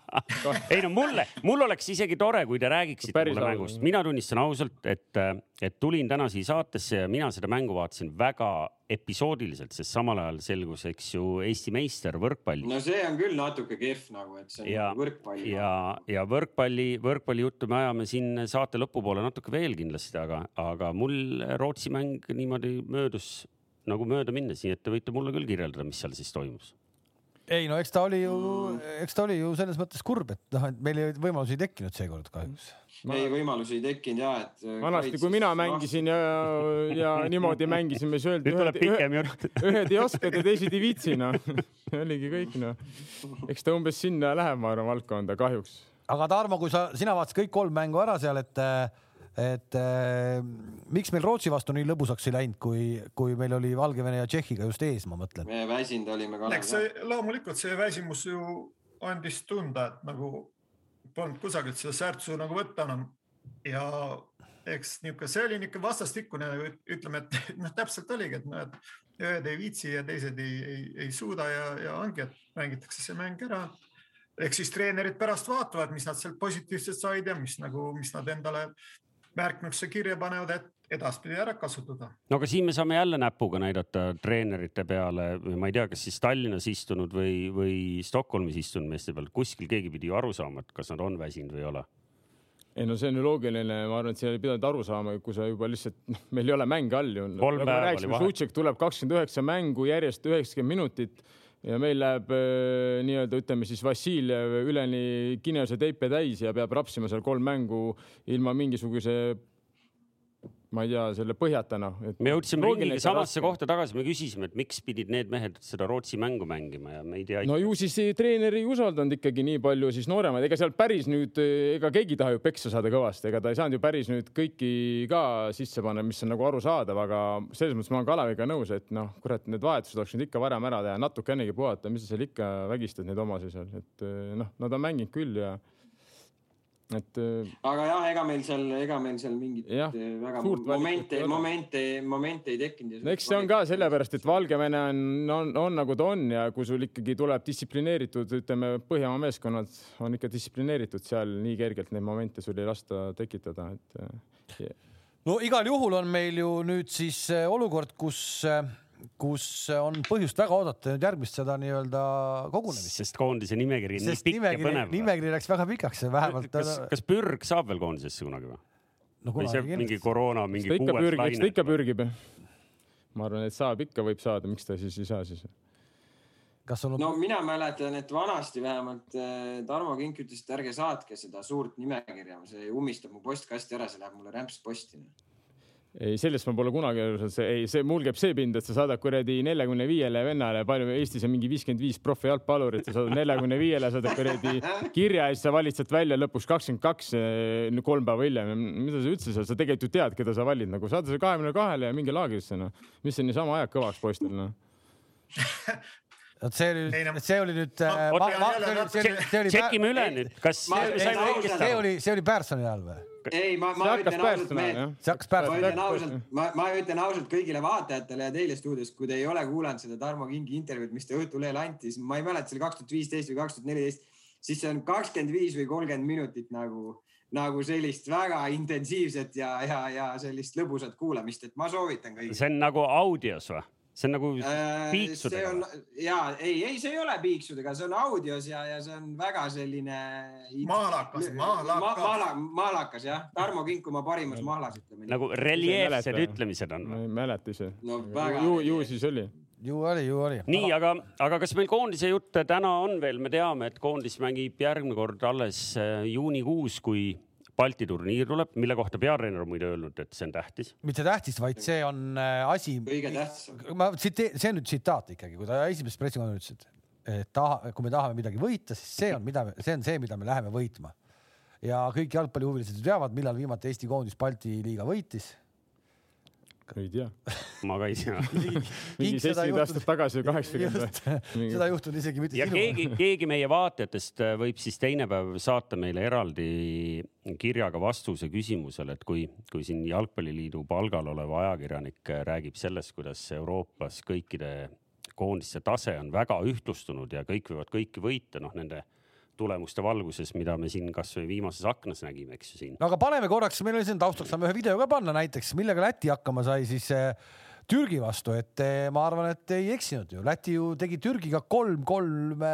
(laughs) ei no mulle, mul oleks isegi tore, kui te räägiksite mulle mängust. mina tunnistan ausalt, et, et tulin täna siia saatesse ja mina seda mängu vaatasin väga episoodiliselt, sest samal ajal selgus, eks ju, Eesti meister võrkpallis. no see on küll natuke kehv nagu, et see on ja, võrkpall. ja, ja võrkpalli, võrkpallijuttu me ajame siin saate lõpupoole natuke veel kindlasti, aga, aga mul Rootsi mäng niimoodi möödus nagu mööda minnes, nii et te võite mulle küll kirjeldada, mis seal siis toimus ei no eks ta oli ju, eks ta oli ju selles mõttes kurb, et noh, et meil ei võimalusi ei tekkinud seekord kahjuks. ei, võimalusi ei tekkinud ja, et. vanasti, kui mina mängisin ja, ja niimoodi mängisime, siis öeldi. nüüd tuleb pikem jutt. (laughs) ühed ei oska ja teised ei viitsi, noh. (laughs) oligi kõik, noh. eks ta umbes sinna läheb, ma arvan, valdkonda kahjuks. aga Tarmo, kui sa, sina vaatasid kõik kolm mängu ära seal, et et äh, miks meil Rootsi vastu nii lõbusaks ei läinud, kui, kui meil oli Valgevene ja Tšehhiga just ees, ma mõtlen. me väsinud olime ka. eks see loomulikult see väsimus ju andis tunda, et nagu polnud kusagilt seda särtsu nagu võtta enam ja eks niisugune, see oli niisugune vastastikune, ütleme, et (laughs) noh, täpselt oligi, et noh, et ühed ei viitsi ja teised ei, ei, ei suuda ja, ja ongi, et mängitakse see mäng ära. ehk siis treenerid pärast vaatavad, mis nad sealt positiivset said ja mis nagu, mis nad endale märkmikusse kirja panevad, et edaspidi ära kasutada. no aga siin me saame jälle näpuga näidata treenerite peale ma ei tea, kas siis Tallinnas istunud või, või Stockholmis istunud meeste peal, kuskil keegi pidi ju aru saama, et kas nad on väsinud või ei ole ei no see on ju loogiline, ma arvan, et siin ei pidanud aru saama, kui sa juba lihtsalt, noh, meil ei ole mänge all ju. nagu oli vahe. Sutsek tuleb kakskümmend üheksa mängu järjest üheksakümmend minutit ja meil läheb äh, nii-öelda ütleme siis Vassiljev üleni kineose teipe täis ja peab rapsima seal kolm mängu ilma mingisuguse ma ei tea, selle põhjata noh. me jõudsime ringiga samasse kohta tagasi, me küsisime, et miks pidid need mehed seda Rootsi mängu mängima ja me ei tea. no ju siis treener ei usaldanud ikkagi nii palju siis nooremaid, ega seal päris nüüd, ega keegi ei taha ju peksa saada kõvasti, ega ta ei saanud ju päris nüüd kõiki ka sisse panna, mis on nagu arusaadav, aga selles mõttes ma olen Kaleviga nõus, et noh, kurat, need vahetused oleks nüüd ikka varem ära teha, natukenegi puhata, mis sa seal ikka vägistad neid omasid seal, et noh, nad on mänginud küll ja et. Äh, aga jah, ega meil seal, ega meil seal mingit jah, äh, väga momente, momente, momente ei tekkinud. no eks see on ka sellepärast, et Valgevene on, on, on nagu ta on ja kui sul ikkagi tuleb distsiplineeritud, ütleme, Põhjamaa meeskonnad on ikka distsiplineeritud seal nii kergelt neid momente sul ei lasta tekitada, et yeah.. Äh, no igal juhul on meil ju nüüd siis olukord, kus kus on põhjust väga oodata nüüd järgmist seda nii-öelda kogunemist. sest koondise nimekiri on nii pikk ja põnev. nimekiri läks väga pikaks, vähemalt. kas, kas Pürg saab veel koondisesse kunagi või no,? või see mingi koroona, mingi kuues laine? eks ta ikka pürgib. ma arvan, et saab ikka, võib saada, miks ta siis ei saa siis? kas on... no mina mäletan, et vanasti vähemalt äh, Tarmo Kink ütles, et ärge saatke seda suurt nimekirja, see ummistab mu postkasti ära, see läheb mulle rämps posti ei, sellest ma pole kunagi aru saanud, see ei, see, mul käib see pind, et sa saadad kuradi neljakümne viiele vennale, palju Eestis on mingi viiskümmend viis profi jalgpallurit, sa saadad neljakümne viiele, saadad kuradi kirja ja siis sa valid sealt välja lõpuks kakskümmend kaks, eh, kolm päeva hiljem. mida sa üldse seal, sa tegelikult ju tead, keda sa valid, nagu saada see kahekümne kahele ja minge laagrisse, noh. mis see niisama ajab kõvaks poistel, noh vot see oli, see oli nüüd no,. tšekime üle nüüd, kas. see oli, see oli Pärssoni ajal või? Ei, ma, ma ütlen ausalt, hakkas Pärssoni. ma ütlen ausalt, ma, ma ütlen ausalt kõigile vaatajatele ja teile stuudios, kui te ei ole kuulanud seda Tarmo Kingi intervjuud, mis ta Õhtulehel anti, siis ma ei mäleta, see oli kaks tuhat viisteist või kaks tuhat neliteist, siis see on kakskümmend viis või kolmkümmend minutit nagu nagu sellist väga intensiivset ja, ja, ja sellist lõbusat kuulamist, et ma soovitan kõigile. see on nagu audios või? See on nagu äh, piiksudega äh,. ja ei, ei, see ei ole piiksudega, see on audios ja, ja see on väga selline. maalakas, maalakas ma,. Maala, maalakas jah, Tarmo Kink oma parimas mahlas ütleme. nagu reljeefsed ütlemised on. ma ei mäleta ise no,. ju, ju siis oli ju oli, ju oli. nii, aga, aga kas meil koondise jutt täna on veel, me teame, et koondis mängib järgmine kord alles äh, juunikuus, kui Balti turniir tuleb, mille kohta peatreener on muide öelnud, et see on tähtis. mitte tähtis, vaid see on äh, asi. kõige tähtsam. ma tsiteerin, see on nüüd tsitaat ikkagi, kui ta esimeses pressikonverentsis ütles, et taha, kui me tahame midagi võita, siis see on, mida, see on see, mida me läheme võitma. ja kõik jalgpallihuvilised ju teavad, millal viimati Eesti koondis Balti liiga võitis ei tea. ma ka ei tea (laughs) mingi (laughs) seitsekümmend aastat tagasi või kaheksakümmend või? (laughs) seda ei juhtunud isegi mitte ja sinu. keegi, keegi meie vaatajatest äh, võib siis teine päev saata meile eraldi kirjaga vastuse küsimusele, et kui, kui siin Jalgpalliliidu palgal olev ajakirjanik äh, räägib sellest, kuidas Euroopas kõikide koondiste tase on väga ühtlustunud ja kõik võivad kõiki võita, noh nende tulemuste valguses, mida me siin kasvõi viimases aknas nägime, eks ju siin. no aga paneme korraks, meil oli siin taustaks, saame ühe video ka panna näiteks, millega Läti hakkama sai siis äh, Türgi vastu, et äh, ma arvan, et ei eksinud ju, Läti ju tegi Türgiga kolm-kolm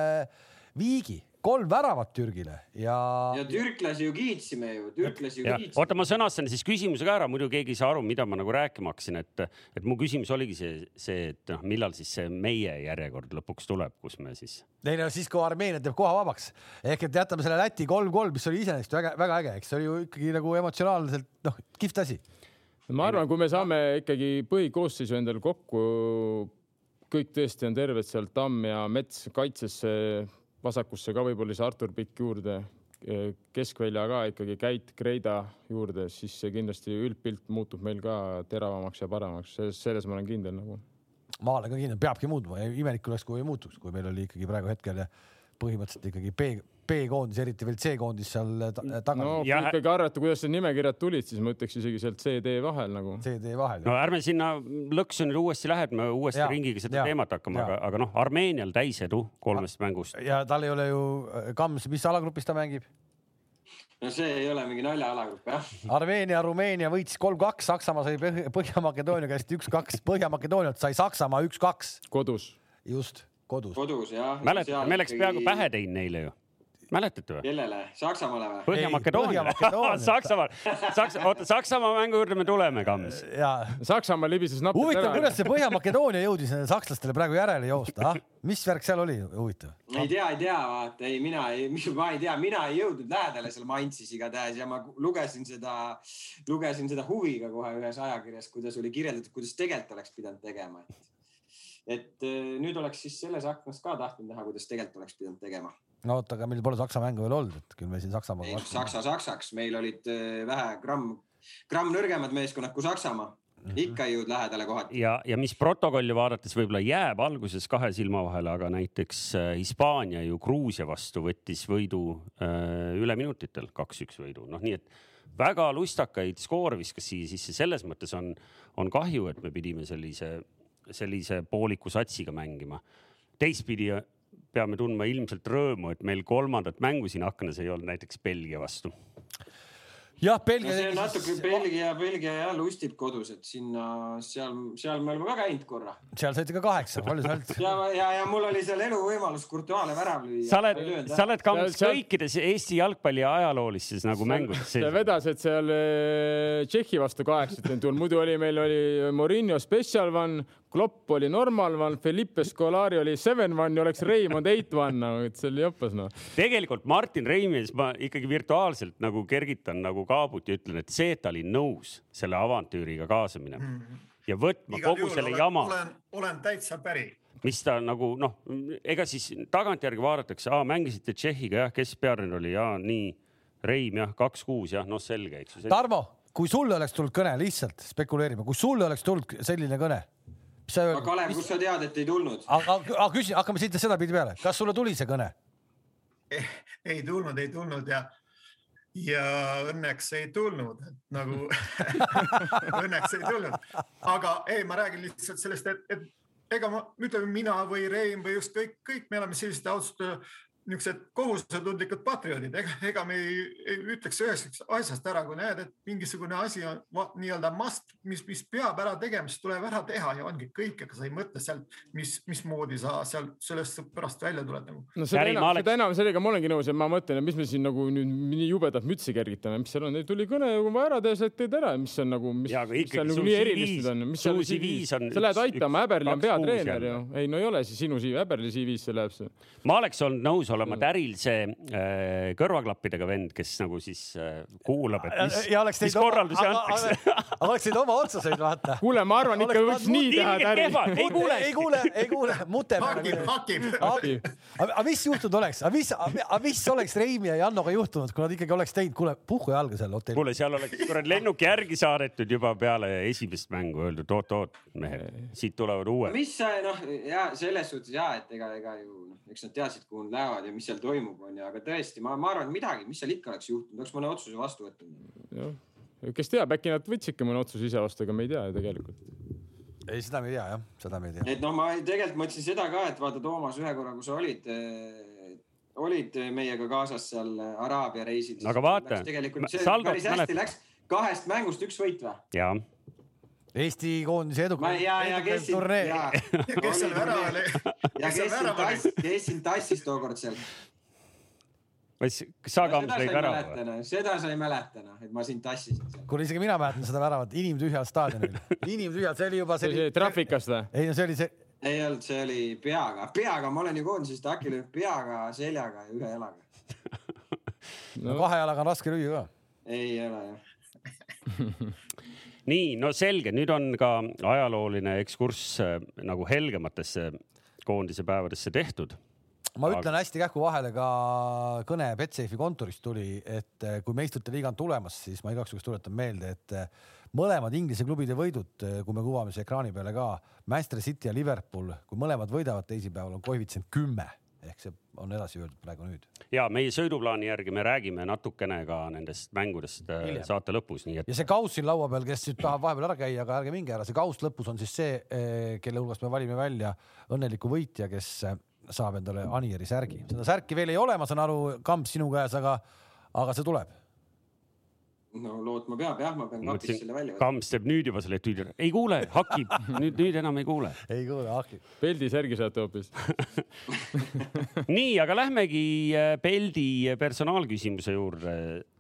kolm väravat Türgile ja. ja türklasi ju kiitsime ju, türklasi ju kiitsime. oota, ma sõnastan siis küsimuse ka ära, muidu keegi ei saa aru, mida ma nagu rääkima hakkasin, et, et mu küsimus oligi see, see, et noh, millal siis see meie järjekord lõpuks tuleb, kus me siis. ei no siis, kui Armeenia teeb koha vabaks ehk et jätame selle Läti kolm-kolm, mis oli iseenesest väga-väga äge, eks see oli ju ikkagi nagu emotsionaalselt noh, kihvt asi. ma arvan, kui me saame ikkagi põhikoosseisu endale kokku, kõik tõesti on terved seal, Tamm ja Mets kaitsesse vasakusse ka võib-olla siis Artur Pikk juurde, e, keskvälja ka ikkagi Käit Kreida juurde, siis see kindlasti üldpilt muutub meil ka teravamaks ja paremaks, selles, selles ma olen kindel nagu. ma olen ka kindel, peabki muutuma, imelik oleks, kui ei muutuks, kui meil oli ikkagi praegu hetkel põhimõtteliselt ikkagi peegel B-koondis, eriti veel C-koondis seal taga. no kui ja... ikkagi arvata, kuidas need nimekirjad tulid, siis ma ütleks isegi sealt CD vahel nagu. CD vahel. no ärme sinna lõksu nüüd uuesti lähe, et me uuesti ja, ringiga seda ja, teemat hakkame, aga, aga noh, Armeenial täisedu kolmest mängust. ja tal ei ole ju, äh, Kams, mis alagrupis ta mängib? no see ei ole mingi naljajalagrupp jah. Armeenia, Rumeenia võitis kolm-kaks, Saksamaa sai Põhja-Makedoonia käest üks-kaks, Põhja-Makedoonialt sai Saksamaa üks-kaks. kodus. just, kodus. kodus jah. mäletad, me oleks ikkagi... peaaegu pähe teinud neile ju mäletate või? kellele? Saksamaale või? Põhja-Makedooniale Põhja Saksamaal, Saksa, oota Saksamaa mängu juurde me tuleme, Kams. Saksamaa libises napilt ära. huvitav, kuidas see Põhja-Makedoonia jõudis sakslastele praegu järele joosta, ah? mis värk seal oli, huvitav? ei tea, ei tea, vaata, ei mina, (laughs) ma ei tea, mina ei jõudnud lähedale seal Mantsis igatahes ja ma lugesin seda, lugesin seda huviga kohe ühes ajakirjas, kuidas oli kirjeldatud, kuidas tegelikult oleks pidanud tegema, et et nüüd oleks siis selles aknas ka tahtnud näha, kuidas tegelikult oleks pidanud tegema no oota, aga meil pole Saksa mängu veel olnud, et küll me siin Saksamaaga. ei, Saksa Saksaks, meil olid äh, vähe gramm, gramm nõrgemad meeskonnad kui Saksamaa Mm -hmm. ikka ei jõudnud lähedale kohati. ja, ja mis protokolli vaadates võib-olla jääb alguses kahe silma vahele, aga näiteks äh, Hispaania ju Gruusia vastu võttis võidu äh, üle minutitel, kaks-üks võidu, noh, nii et väga lustakaid skoore viskas siia sisse, selles mõttes on, on kahju, et me pidime sellise, sellise pooliku satsiga mängima. teistpidi peame tundma ilmselt rõõmu, et meil kolmandat mängu siin aknas ei olnud näiteks Belgia vastu jah, Belgia no. natuke Belgia, Belgia ja lustib kodus, et sinna, seal, seal me oleme ka käinud korra. seal saite ka kaheksa, palju sa oled? (laughs) ja, ja, ja mul oli seal eluvõimalus Courtois'le värav lüüa. sa oled, sa oled kamps seal... kõikides Eesti jalgpalli ajaloolistes nagu mängudes. sa vedasid seal äh, Tšehhi vastu kaheksat, muidu oli, meil oli Murillo Special One, Klopp oli Normal, Felipe Scolari oli Seven One ja oleks Raymond Eight One, nagu et see oli jopas noh. tegelikult Martin Reimis ma ikkagi virtuaalselt nagu kergitan nagu kaabut ja ütlen, et see, et ta oli nõus selle avantüüriga kaasa minema mm -hmm. ja võtma Igal kogu selle olen, jama. olen, olen täitsa päri mis ta nagu noh, ega siis tagantjärgi vaadatakse, aa mängisite Tšehhiga jah, kes peatreener oli, aa nii, Reim jah, kaks-kuus jah, noh selge, eks ju. Tarmo, kui sulle oleks tulnud kõne, lihtsalt spekuleerime, kui sulle oleks tulnud selline kõne sa öelnud. aga Kalev, kust sa tead, et ei tulnud? aga, aga küsin, hakkame siit sedapidi peale, kas sulle tuli see kõne? Eh, ei tulnud, ei tulnud ja, ja õnneks ei tulnud, et nagu (laughs) õnneks ei tulnud, aga ei, ma räägin lihtsalt sellest, et, et ega ma, ütleme mina või Rein või ükskõik, kõik me oleme sellised ausalt niisugused kohusetundlikud patrioodid, ega, ega me ei, ei ütleks ühest asjast ära, kui näed, et mingisugune asi on nii-öelda must, mis, mis peab ära tegema, siis tuleb ära teha ja ongi kõik, ega sa ei mõtle sealt, mis, mismoodi sa seal sellest pärast välja tuled nagu. no seda Järi, enam olen..., seda enam, sellega ma olengi nõus ja ma mõtlen, et mis me siin nagu nüüd nii jubedat mütsi kergitame, mis seal on, tuli kõne ja kui on vaja ära teha, siis teed ära, mis on nagu, mis, mis seal nagu nii erilist nüüd on, mis seal CV-s on. sa lähed aitama, Äberli on peatreener ju, ei no ei ole see sinu CV, Äberli CV-sse läheb see. ma oleks olnud nõus peaks olema mm. täril see äh, kõrvaklappidega vend, kes nagu siis äh, kuulab, et mis, mis korraldusi antakse. oleksid oma otsuseid, vaata. kuule, ma arvan ikka võiks nii teha täri. ei kuule, ei kuule, ei kuule, mute. hakib, hakib. aga mis juhtunud oleks, aga mis, aga mis oleks Reimi ja Jannoga juhtunud, kui nad ikkagi oleks teinud, kuule, puhku jalga seal hotelli. kuule, seal oleks kuradi lennuk järgi saadetud juba peale esimest mängu, öeldud oot-oot, mehed, siit tulevad uued. mis noh, ja selles suhtes ja, et ega, ega ju noh, eks nad teadsid, kuhu nad lähevad teavad ja mis seal toimub, onju, aga tõesti, ma, ma arvan, et midagi, mis seal ikka oleks juhtunud, oleks mõne otsuse vastu võtnud. jah, kes teab, äkki nad võtsidki mõne otsuse ise vastu, ega me ei tea ju tegelikult. ei, seda me ei tea jah, seda me ei tea. et noh, ma tegelikult mõtlesin seda ka, et vaata, Toomas, ühe korra, kui sa olid äh, olid meiega kaasas seal Araabia reisil. aga vaata, Saldo. päris hästi mänet... läks, kahest mängust üks võit või? jaa Eesti koondise edukas. ja, (laughs) ja kes siin, ja kes seal ära oli. ja kes siin tassis, kes sind tassis tookord seal? kas Saagamus lõi värava või? seda sa ei mäleta noh, et ma sind tassisin seal. kuule, isegi mina mäletan seda väravat inimtühjal staadionil. (laughs) inimtühjal, see oli juba. see oli traffikast või? ei no see oli see. ei olnud, see oli peaga, peaga, ma olen ju koondises taki löönud peaga, seljaga ja ühe jalaga no.. kahe jalaga on raske lüüa ka. ei ole jah (laughs) nii, no selge, nüüd on ka ajalooline ekskurss äh, nagu helgematesse koondise päevadesse tehtud. Ma ütlen hästi kähku vahele ka kõne Betsafe'i kontorist tuli, et eh, kui meistrite liiga on tulemas, siis ma igaks juhuks tuletan meelde, et eh, mõlemad Inglise klubide võidud, kui me kuvame siis ekraani peale ka, Manchester City ja Liverpool, kui mõlemad võidavad teisipäeval, on koefitsient kümme ehk see on edasi öeldud praegu nüüd. ja meie sõiduplaani järgi me räägime natukene ka nendest mängudest Hiljem. saate lõpus, nii et. ja see kauss siin laua peal, kes nüüd tahab vahepeal ära käia, aga ärge minge ära, see kauss lõpus on siis see, kelle hulgast me valime välja õnneliku võitja, kes saab endale Anieri särgi. seda särki veel ei ole, ma saan aru, Kamp sinu käes, aga, aga see tuleb no lootma peab jah, ma pean kapist selle välja võtma. Kamps teeb nüüd juba selle tüüdi, ei kuule, hakib (laughs) nüüd, nüüd enam ei kuule. ei kuule, hakib. peldi särgi saate hoopis (laughs) nii, aga lähmegi äh, peldi personaalküsimuse juurde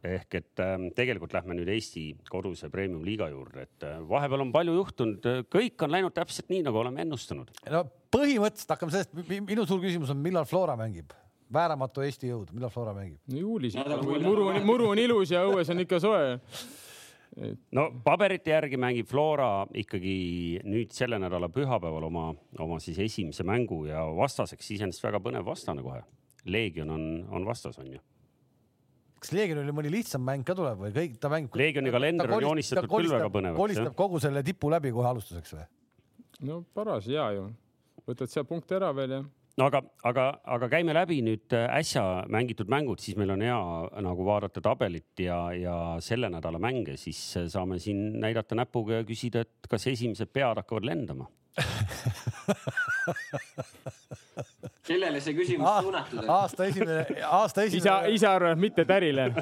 ehk et äh, tegelikult lähme nüüd Eesti koduse premium-liiga juurde, et äh, vahepeal on palju juhtunud, kõik on läinud täpselt nii, nagu oleme ennustanud. no põhimõtteliselt hakkame sellest, minu suur küsimus on, millal Flora mängib vääramatu Eesti jõud, millal Flora mängib? no juulis, muru, muru on ilus ja õues on ikka soe. no paberite järgi mängib Flora ikkagi nüüd selle nädala pühapäeval oma, oma siis esimese mängu ja vastaseks iseenesest väga põnev vastane kohe. Leegion on, on vastas, on ju kas Leegionil mõni lihtsam mäng ka tuleb või kõik, ta mängib? Leegioni kalender on joonistatud küll väga põnevaks. kolistab kogu selle tipu läbi kohe alustuseks või? no paras hea ju, võtad seal punkte ära veel ja no aga, aga, aga käime läbi nüüd äh, äsja mängitud mängud, siis meil on hea nagu vaadata tabelit ja, ja selle nädala mänge, siis äh, saame siin näidata näpuga ja küsida, et kas esimesed pead hakkavad lendama (laughs) kellele see küsimus suunatud on? aasta esimene, aasta esimene. isa, isa arvab, mitte tärile (laughs)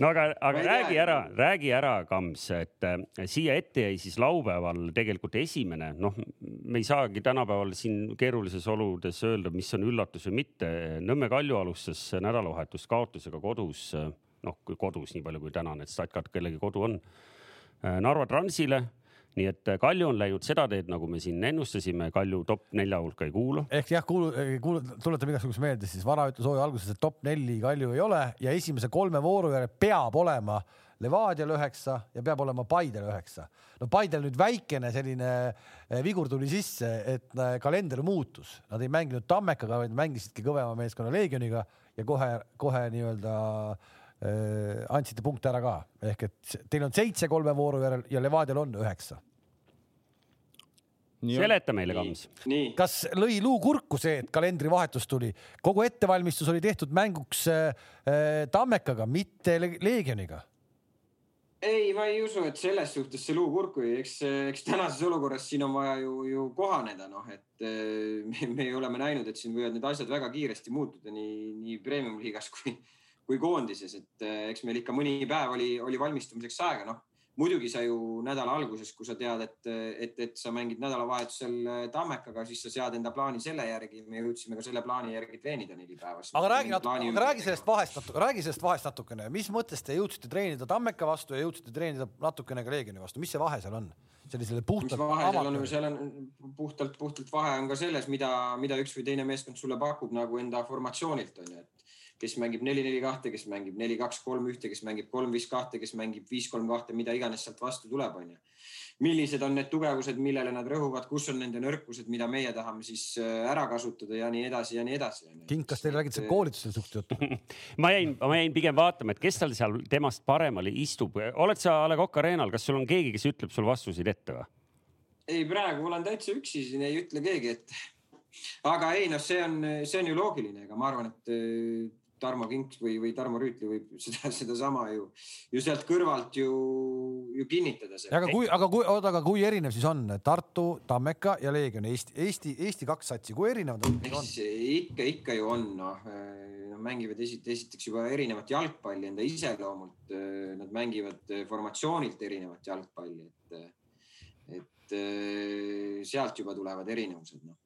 no aga, aga räägi ära, räägi ära, Kams, et äh, siia ette jäi siis laupäeval tegelikult esimene, noh, me ei saagi tänapäeval siin keerulises oludes öelda, mis on üllatus või mitte. Nõmme Kalju alustas nädalavahetust kaotusega kodus, noh, kui kodus, nii palju kui täna need statkad kellegi kodu on. Äh, Narva Transile nii et äh, Kalju on läinud seda teed, nagu me siin ennustasime, Kalju top nelja hulka ei kuulu. ehk jah, kuulu, kuulu, tuletame igaks juhuks meelde, siis vara ütles hooaja alguses, et top neli Kalju ei ole ja esimese kolme vooru järel peab olema Levadial üheksa ja peab olema Paidel üheksa. no Paidel nüüd väikene selline äh, vigur tuli sisse, et äh, kalender muutus, nad ei mänginud Tammekaga, vaid mängisidki kõvema meeskonna Leegioniga ja kohe, kohe nii-öelda äh, andsite punkte ära ka, ehk et teil on seitse kolme vooru järel ja Levadial on üheksa. Seleta meile, Kams. kas lõi luu kurku see, et kalendrivahetus tuli, kogu ettevalmistus oli tehtud mänguks äh, äh Tammekaga, mitte Leegioniga? ei, ma ei usu, et selles suhtes see luu kurku jäi, eks, eks tänases olukorras siin on vaja ju, ju kohaneda, noh, et äh, me, me oleme näinud, et siin võivad need asjad väga kiiresti muutuda nii, nii premium liigas kui, kui koondises, et äh, eks meil ikka mõni päev oli, oli valmistumiseks aega, noh muidugi sa ju nädala alguses, kui sa tead, et, et, et sa mängid nädalavahetusel äh, Tammekaga, siis sa sead enda plaani selle järgi. me jõudsime ka selle plaani järgi treenida neli päeva. aga räägi natuke, aga räägi sellest vahest natuke, räägi sellest vahest natukene, mis mõttes te jõudsite treenida Tammeka vastu ja jõudsite treenida natukene ka Leegioni vastu, mis see vahe seal on? sellisele puhtalt. vahe seal on, seal on puhtalt, puhtalt vahe on ka selles, mida, mida üks või teine meeskond sulle pakub nagu enda formatsioonilt on ju, et kes mängib neli, neli, kahte, kes mängib neli, kaks, kolm, ühte, kes mängib kolm, viis, kahte, kes mängib viis, kolm, kahte, mida iganes sealt vastu tuleb, onju. millised on need tugevused, millele nad rõhuvad, kus on nende nõrkused, mida meie tahame siis äh, ära kasutada ja nii edasi ja nii edasi. King, kas teil räägite koolitusel suht juttu (laughs) ma jäin, ma jäin pigem vaatama, et kes tal seal temast paremal istub. oled sa A Le Coq Arena'l, kas sul on keegi, kes ütleb sul vastuseid ette või? ei, praegu olen täitsa üksi, siin ei ütle keegi, et (laughs) aga ei noh, see on, see on ju loogiline, ega ma arvan, et äh, Tarmo Kink või, või Tarmo Rüütli võib (laughs) seda, sedasama ju, ju sealt kõrvalt ju, ju kinnitada. aga kui, aga kui, oota, aga kui erinev siis on Tartu, Tammeka ja Leegion Eesti, Eesti, Eesti kaks satsi, kui erinevad nad on? ikka, ikka ju on, noh no, mängivad esit, esiteks juba erinevat jalgpalli enda iseloomult. Nad mängivad formatsioonilt erinevat jalgpalli, et, et sealt juba tulevad erinevused, noh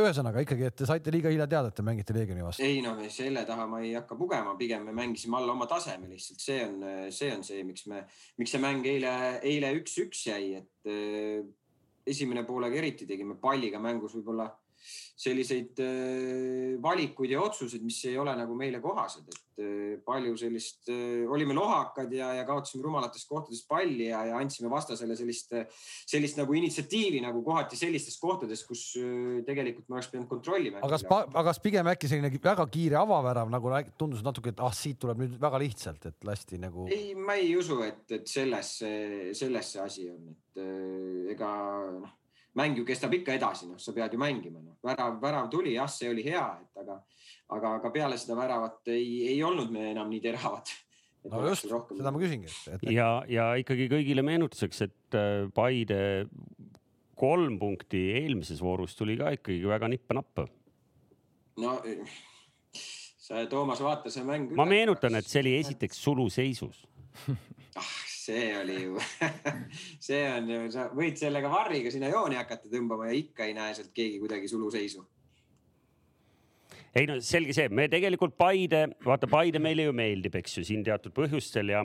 ühesõnaga ikkagi, et te saite liiga hilja teada, et te mängite Leegioni vastu. ei no selle taha ma ei hakka pugema, pigem me mängisime alla oma taseme lihtsalt, see on, see on see, miks me, miks see mäng eile, eile üks-üks jäi, et äh, esimene poolega eriti tegime palliga mängus võib-olla selliseid äh, valikuid ja otsuseid, mis ei ole nagu meile kohased, et äh, palju sellist, äh, olime lohakad ja, ja kaotasime rumalates kohtades palli ja, ja andsime vastasele sellist, sellist nagu initsiatiivi nagu kohati sellistes kohtades, kus tegelikult me oleks pidanud kontrollima. aga kas, aga kas pigem äkki selline väga kiire avavärav nagu tundus natuke, et ah, siit tuleb nüüd väga lihtsalt, et lasti nagu. ei, ma ei usu, et, et selles, selles see asi on, et ega noh mäng ju kestab ikka edasi, noh, sa pead ju mängima, noh, värav, värav tuli, jah, see oli hea, et aga, aga, aga peale seda väravat ei, ei olnud me enam nii teravad. no just, seda ma küsingi ja, ja ikkagi kõigile meenutuseks, et äh, Paide kolm punkti eelmises voorus tuli ka ikkagi väga nippa-nappa. no sa, Toomas, vaata see mäng. ma meenutan, et see oli esiteks suluseisus ah, see oli ju (laughs) see on ju, sa võid sellega varriga sinna jooni hakata tõmbama ja ikka ei näe sealt keegi kuidagi suluseisu. ei no selge see, me tegelikult Paide, vaata Paide meile ju meeldib, eks ju, siin teatud põhjustel ja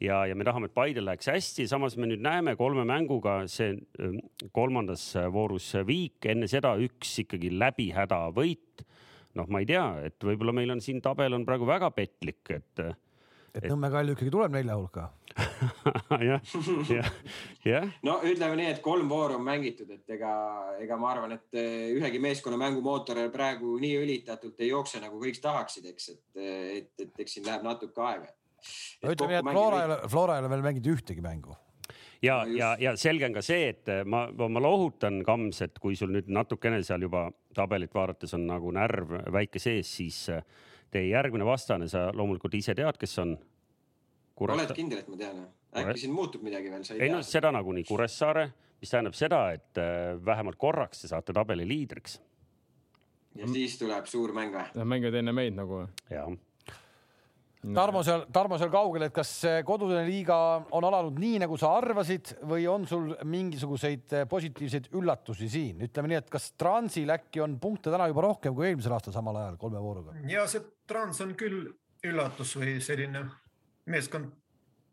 ja, ja me tahame, et Paidel läheks hästi, samas me nüüd näeme kolme mänguga see ähm, kolmandas voorus viik, enne seda üks ikkagi läbi häda võit. noh, ma ei tea, et võib-olla meil on siin tabel on praegu väga petlik, et et Nõmme Kalju ikkagi tuleb nelja hulka (laughs) jah, jah, jah. no ütleme nii, et kolm vooru on mängitud, et ega, ega ma arvan, et eh, ühegi meeskonna mängumootor praegu nii õlitatult ei jookse, nagu kõik tahaksid, eks, et, et, et eks siin läheb natuke aega. no ütleme nii, et Flora ei ole, Flora ei ole veel mänginud ühtegi mängu ja no, ja, ja selge on ka see, et ma, ma lohutan, Kams, et kui sul nüüd natukene seal juba tabelit vaadates on nagu närv väike sees, siis teie järgmine vastane, sa loomulikult ise tead, kes on? oled kindel, et ma tean? äkki siin muutub midagi veel, ei, ei no seda nagunii Kuressaare, mis tähendab seda, et äh, vähemalt korraks te saate tabeli liidriks. ja siis tuleb suur mäng või? Nad mängivad enne meid nagu. jah Tarmo seal, Tarmo seal kaugel, et kas kodune liiga on alanud nii, nagu sa arvasid või on sul mingisuguseid eh, positiivseid üllatusi siin? ütleme nii, et kas Transil äkki on punkte täna juba rohkem kui eelmisel aastal samal ajal kolme vooruga? ja see Trans on küll üllatus või selline meeskond,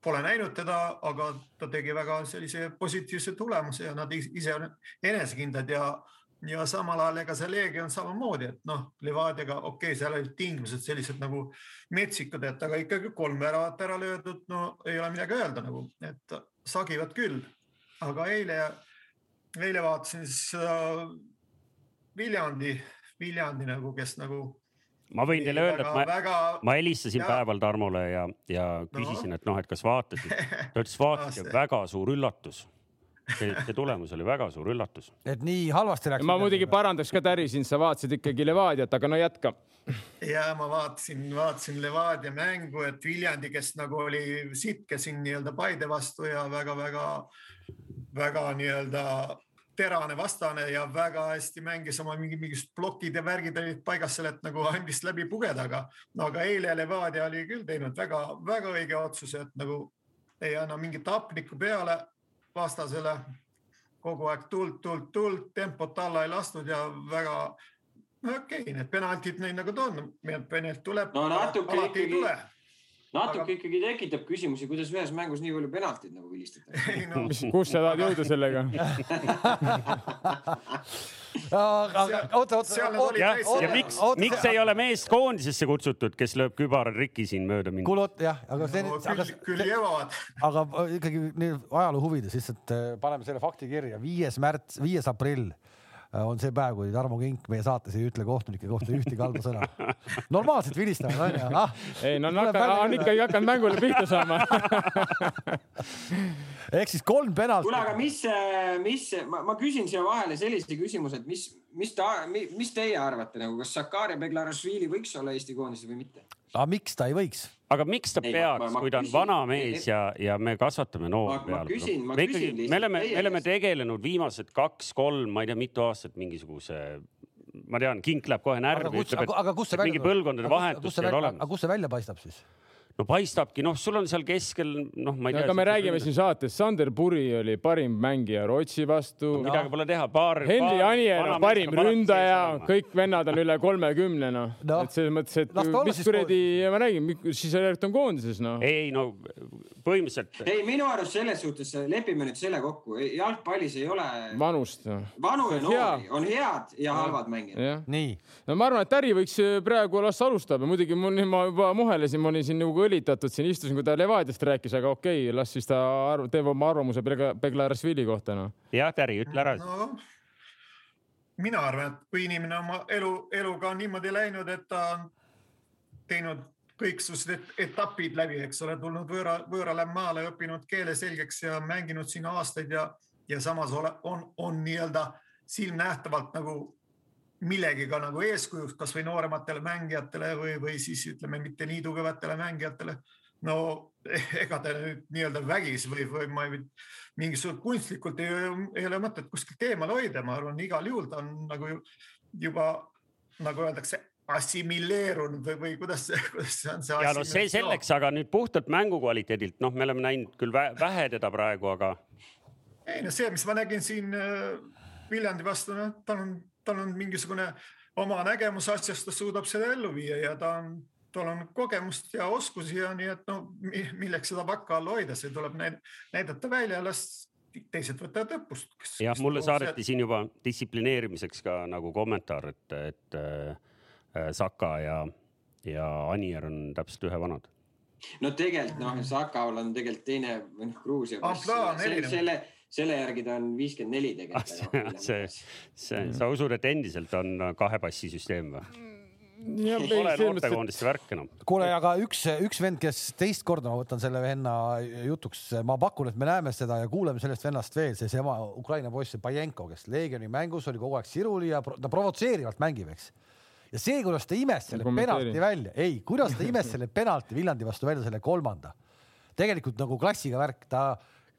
pole näinud teda, aga ta tegi väga sellise positiivse tulemuse ja nad ise on enesekindlad ja ja samal ajal ega see Leegion samamoodi, et noh, Levadiaga okei okay,, seal olid tingimused sellised nagu metsikud, et aga ikkagi kolm väravat ära löödud, no ei ole midagi öelda nagu, et sagivad küll. aga eile, eile vaatasin siis seda Viljandi, Viljandi nagu, kes nagu ma võin teile öelda, et ma, väga... ma helistasin ja... päeval Tarmole ja, ja küsisin no., et noh, et kas vaatasid. ta ütles, vaatasin, väga suur üllatus see, see tulemus oli väga suur üllatus. et nii halvasti läks. ma muidugi parandaks ka Täri sind, sa vaatasid ikkagi Levadiat, aga no jätka. ja ma vaatasin, vaatasin Levadia mängu, et Viljandi, kes nagu oli sitke siin nii-öelda Paide vastu ja väga-väga-väga nii-öelda terane vastane ja väga hästi mängis oma mingi, mingid plokid ja värgid olid paigas seal, et nagu andis läbi pugeda, aga no aga eile Levadia oli küll teinud väga-väga õige otsuse, et nagu ei anna mingit hapnikku peale vastasele kogu aeg tuld, tuld, tuld, tempot alla ei lastud ja väga okei okay,, need penaltid neid nagu ta on, penalt tuleb. no natuke ikkagi, natuke aga... ikkagi tekitab küsimusi, kuidas ühes mängus nii palju penaltid nagu vilistatakse (laughs) no. (laughs) kus sa tahad jõuda sellega (laughs) aga oota, oota, oota. ja, miks, miks ei ole meest koondisesse kutsutud, kes lööb kübarariki siin mööda mind? kuule, jah, aga see no,. küll, küll jõuavad. aga ikkagi ajaloo huvides lihtsalt äh, paneme selle fakti kirja, viies märts, viies aprill Äh, on see päev, kui Tarmo Kink meie saates ei ütle kohtunike kohta ühtegi halba sõna. (laughs) normaalselt vilistavad onju ah,. ei no on, on ikkagi hakanud mängule pihta saama (laughs) ehk siis kolm penalti. kuule, aga mis, mis, ma, ma küsin siia vahele sellise küsimuse, et mis, mis ta, mis teie arvate nagu, kas Sakari Beglarashvili võiks olla Eesti koondises või mitte? aga miks ta ei võiks? Aga miks ta ei, peaks, kui ta on vana mees ja, ja me kasvatame noori peale? No, me ikkagi, me oleme, me oleme tegelenud viimased kaks-kolm, ma ei tea, mitu aastat mingisuguse ma tean, kink läheb kohe närvi, ütleb, et, see mingi põlvkondade vahetus peab olema. aga kus see välja paistab siis? No paistabki, noh, sul on seal keskel, noh, ma ei tea. aga me räägime siin saates, Sander Puri oli parim mängija Rootsi vastu no,. midagi pole teha, paar. Henri Anier on parim ründaja, kõik vennad on üle kolmekümne, noh no.. et selles mõttes, et mis kuradi, ma räägin, siis Alert on koondises, noh. ei no põhimõtteliselt. ei, minu arust selles suhtes lepime nüüd selle kokku, jalgpallis ei ole. vanust no.. vanu ja noori, on head ja halvad mängijad. nii. no ma arvan, et äri võiks praegu las alustada, muidugi mul, ma juba muhelesin, ma olin siin nagu õlitatud siin istusin, kui ta Levadiast rääkis, aga okei okay,, las siis ta arv, teeb oma arvamuse Beglarasvili kohta noh. jah, Täri, ütle ära no,. mina arvan, et kui inimene oma elu, eluga on niimoodi läinud, et ta on teinud kõiksugused etapid läbi, eks ole, tulnud võõra, võõrale maale, õppinud keele selgeks ja mänginud siin aastaid ja, ja samas ole, on, on nii-öelda silmnähtavalt nagu millegiga nagu eeskujuks kasvõi noorematele mängijatele või, või siis ütleme, mitte nii tugevatele mängijatele. no (laughs) ega ta nüüd nii-öelda vägis või, või ma ei, mingisugune kunstlikult ei, ei ole mõtet kuskilt eemale hoida, ma arvan, igal juhul ta on nagu juba nagu öeldakse, assimileerunud või, või kuidas see, (laughs) kuidas see on see. ja no see selleks, aga nüüd puhtalt mängu kvaliteedilt, noh, me oleme näinud küll vähe teda praegu, aga. ei no see, mis ma nägin siin äh, Viljandi vastu, noh, tal on tal on mingisugune oma nägemus asjast, ta suudab seda ellu viia ja ta on, tal on kogemust ja oskusi ja nii, et no milleks seda vaka all hoida, see tuleb näidata välja, las teised võtavad õppust. jah, mulle saadeti siin juba distsiplineerimiseks ka nagu kommentaar, et, et äh, Saka ja, ja Anier on täpselt ühevanad. no tegelikult noh, Sakal on tegelikult teine või noh, Gruusia pass. selle selle järgi ta on viiskümmend neli tegelikult ah,. see, see, sa usud, et endiselt on kahe passi süsteem või? Pole noortekoondiste värk enam. kuule, aga üks, üks vend, kes teist korda, ma võtan selle venna jutuks, ma pakun, et me näeme seda ja kuuleme sellest vennast veel, see seesama Ukraina poiss, Bajenko, kes Leegioni mängus oli kogu aeg siruli ja ta provotseerivalt mängib, eks. Ja see, kuidas ta imes selle penalti välja, ei, kuidas ta imes selle penalti Viljandi vastu välja, selle kolmanda, tegelikult nagu klassiga värk, ta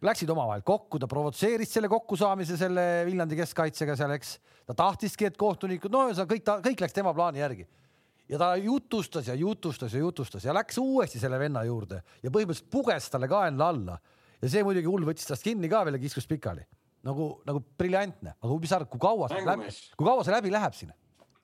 läksid omavahel kokku, ta provotseeris selle kokkusaamise selle Viljandi keskkaitsega seal, eks. ta tahtiski, et kohtunikud, no ühesõnaga kõik, kõik läks tema plaani järgi. ja ta jutustas ja jutustas ja jutustas ja läks uuesti selle venna juurde ja põhimõtteliselt puges talle kaenla alla. ja see muidugi hull võttis tast kinni ka veel ja kiskus pikali. nagu, nagu briljantne, aga mis sa arvad, kui kaua see läbi, kui kaua see läbi läheb siin?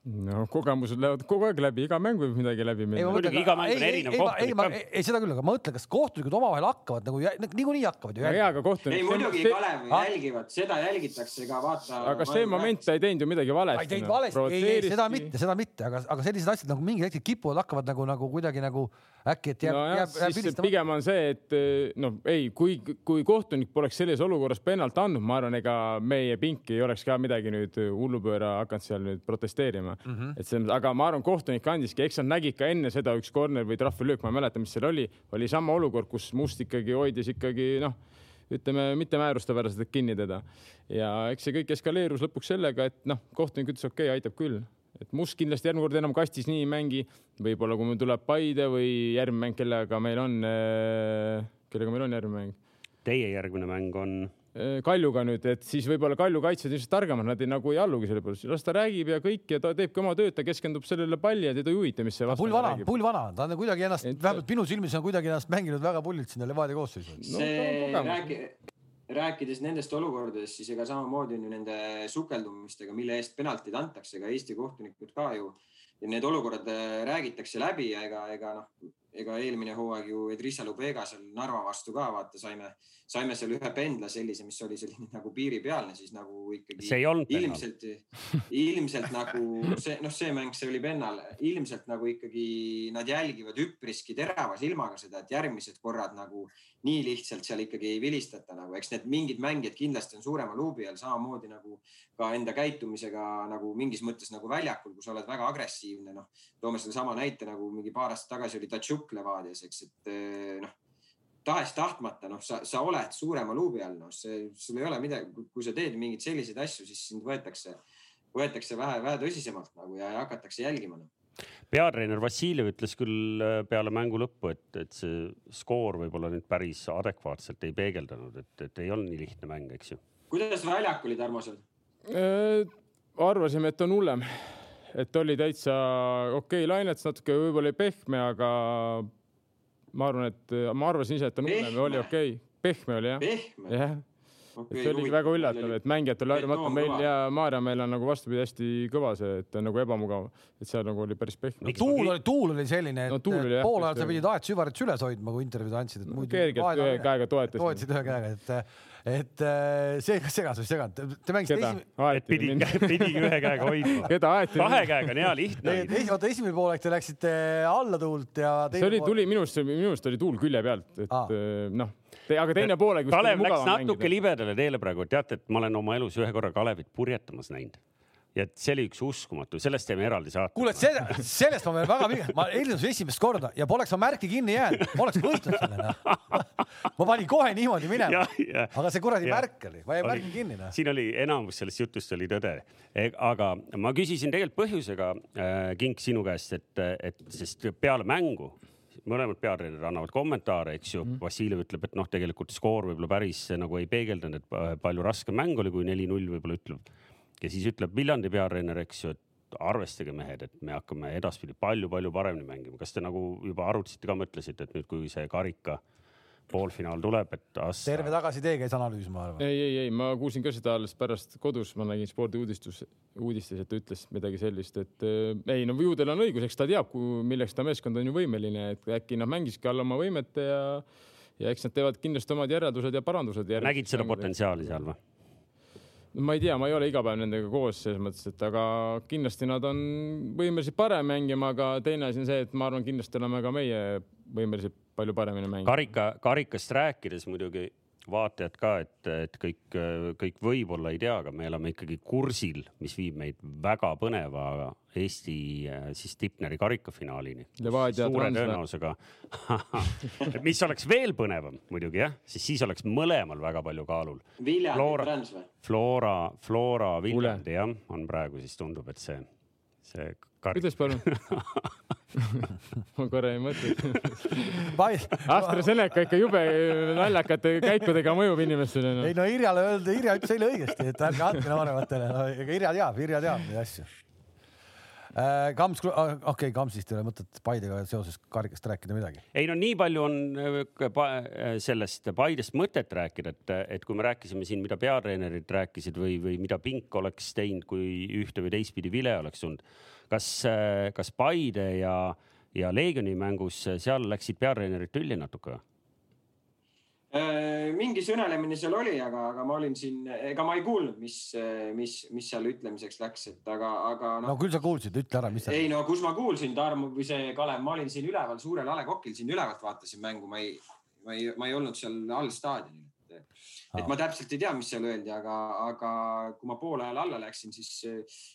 No kogemused lähevad kogu aeg läbi, iga mäng võib midagi läbi minna. muidugi iga mäng on erinev kohtunik ka. ei, ei seda küll, aga ma mõtlen, kas kohtunikud omavahel hakkavad nagu niikuinii hakkavad ju. jaa, aga kohtunik. ei muidugi see... Kalev ah? jälgivad, seda jälgitakse ka vaata. aga see moment ta ei teinud ju midagi valesti. ei teinud valesti, ei, ei seda mitte, seda mitte, aga, aga sellised asjad nagu mingil hetkel kipuvad, hakkavad nagu, nagu kuidagi nagu äkki, et jääb no, jääb, jääb vilistama. pigem on see, et noh, ei, kui, kui kohtunik poleks selles olukorras pennalt andnud, ma arvan, ega meie pink ei oleks ka midagi nüüd hullupööra hakanud seal nüüd protesteerima mm. -hmm. et selles aga ma arvan, kohtunik andiski, eks nad nägid ka enne seda üks corner või trahvilöök, ma ei mäleta, mis seal oli, oli sama olukord, kus Must ikkagi hoidis ikkagi noh, ütleme mitte määrustepäraselt kinni teda. ja eks see kõik eskaleerus lõpuks sellega, et noh, kohtunik ütles, okei okay,, aitab küll et Must kindlasti järgmine kord enam kastis nii ei mängi. võib-olla kui meil tuleb Paide või järgmine mäng, kellega meil on, äh, kellega meil on järgmine mäng? Teie järgmine mäng on Kaljuga nüüd, et siis võib-olla Kalju kaitsjad ilmselt targemad, nad ei, nagu ei allugi selle peale, las ta räägib ja kõik ja ta teebki oma tööd, ta keskendub sellele palli ja teda ei huvita, mis see vastane pull vana, pull vana, ta on kuidagi ennast et..., vähemalt minu silmis on kuidagi ennast mänginud väga pullilt sinna Levadia koosseisu. No,. see räägi, rääkides nendest olukordadest, siis ega samamoodi on ju nende sukeldumistega, mille eest penaltid antakse, ega Eesti kohtunikud ka ju. Ja need olukorrad äh, räägitakse läbi ja ega, ega noh, ega eelmine hooaeg ju Edrissa Lubega seal Narva vastu ka vaata saime, saime seal ühe pendla sellise, mis oli selline nagu piiripealne, siis nagu ikkagi. see ei olnud ilmselt, ilmselt nagu (laughs) see, noh, see mäng, see oli pennal, ilmselt nagu ikkagi nad jälgivad üpriski terava silmaga seda, et järgmised korrad nagu nii lihtsalt seal ikkagi ei vilistata nagu, eks need mingid mängijad kindlasti on suurema luubi all, samamoodi nagu ka enda käitumisega nagu mingis mõttes nagu väljakul, kui sa oled väga agressiivne, noh. toome sedasama näite nagu mingi paar aastat tagasi oli Tatšuk Levadias, eks, et noh tahes-tahtmata, noh, sa, sa oled suurema luubi all, noh, see, sul ei ole midagi, kui sa teed mingeid selliseid asju, siis sind võetakse, võetakse vähe, vähe tõsisemalt nagu ja hakatakse jälgima no peatreener Vassiljev ütles küll äh, peale mängu lõppu, et, et see skoor võib-olla nüüd päris adekvaatselt ei peegeldanud, et, et ei olnud nii lihtne mäng, eks ju. kuidas väljak oli, Tarmo seal äh,? arvasime, et on hullem, et oli täitsa okei okay, lainetus, natuke võib-olla pehme, aga ma arvan, et ma arvasin ise, et ta nullem oli okei okay., pehme oli jah. jah okay,. see oligi väga üllatav, et mängijatel harjumata meil ja Maarjamäel on nagu vastupidi hästi kõva see, et on nagu ebamugav, et seal nagu oli päris pehme no,. tuul oli, tuul oli selline, et no, pool ajal sa pidid aed süvarit süles hoidma, kui intervjuud andsid. No, kergelt ühe käega toetasid. toetasid ühe käega, et, et äh, see segas või seganud, te mängisite esimene. pidigi, pidigi (laughs) ühe käega hoidma. (laughs) keda aeti? kahe käega on hea lihtne. vaata esimene poolek te läksite alla tuult ja. see oli, tuli minu arust, minu arust oli tuul külje pealt, et noh Te, aga teine poolek. Kalev läks natuke mängida. libedale teele praegu, teate, et ma olen oma elus ühe korra Kalevit purjetamas näinud ja et see oli üks uskumatu, sellest teeme eraldi saate. kuule, seda, sellest ma veel väga, ma helinasin esimest korda ja poleks ma märki kinni jäänud, ma oleks võitnud selle noh. ma panin kohe niimoodi minema. aga see kuradi märk oli, ma jäin märki kinni noh. siin oli enamus sellest jutust oli tõde e,. aga ma küsisin tegelikult põhjusega äh,, Kink, sinu käest, et, et sest peale mängu mõlemad peatreenerid annavad kommentaare, eks ju mm.. Vassiljev ütleb, et noh, tegelikult skoor võib-olla päris nagu ei peegeldanud, et palju raskem mäng oli, kui neli-null võib-olla ütleb. ja siis ütleb Viljandi peatreener, eks ju, et arvestage mehed, et me hakkame edaspidi palju-palju paremini mängima. kas te nagu juba arutasite ka, mõtlesite, et nüüd, kui see karika poolfinaal tuleb, et as.... terve tagasitee käis analüüs, ma arvan. ei, ei, ei, ma kuulsin ka seda alles pärast kodus, ma nägin spordiuudistus, uudistes, et ta ütles midagi sellist, et äh, ei no ju tal on õigus, eks ta teab, milleks ta meeskond on ju võimeline, et äkki nad mängiski alla oma võimete ja ja eks nad teevad kindlasti omad järeldused ja parandused. nägid seda potentsiaali seal või? Ma ei tea, ma ei ole iga päev nendega koos selles mõttes, et aga kindlasti nad on võimelised parem mängima, aga teine asi on see, et ma arvan, kindlasti oleme ka meie võimelised palju paremini mängima. karika, karikast rääkides muidugi vaatajad ka, et, et kõik, kõik võib-olla ei tea, aga me oleme ikkagi kursil, mis viib meid väga põneva Eesti siis Tipneri karikafinaalini. suure tõenäosusega (laughs) mis oleks veel põnevam muidugi jah, siis siis oleks mõlemal väga palju kaalul. Flora, Flora, Flora Viljandi jah, on praegu siis tundub, et see, see kuidas palun? (laughs) Ma korra ei mõtle AstraZeneca ikka jube naljakate käikudega mõjub inimestele no.. ei no Irjale öelda, Irja ütles eile õigesti, et ärge andke vanematele no,, ega Irja teab, Irja teab neid asju. Kams, okei okay,, Kamsist ei ole mõtet Paidega seoses karikast rääkida midagi. ei no nii palju on äh, äh, sellest Paidest mõtet rääkida, et, et kui me rääkisime siin, mida peatreenerid rääkisid või, või mida Pink oleks teinud, kui ühte või teistpidi vile oleks tulnud kas, kas Paide ja, ja Leegioni mängus seal läksid peatreenerid tülli natuke? Äh, mingi sõnelemine seal oli, aga, aga ma olin siin, ega ma ei kuulnud, mis, mis, mis seal ütlemiseks läks, et aga, aga no,. no küll sa kuulsid, ütle ära, mis. ei no kus ma kuulsin, Tarmo või see Kalev, ma olin siin üleval suurel A Le Coqil siin ülevalt vaatasin mängu, ma ei, ma ei, ma ei olnud seal all staadionil et ma täpselt ei tea, mis seal öeldi, aga, aga kui ma poole ajal alla läksin, siis,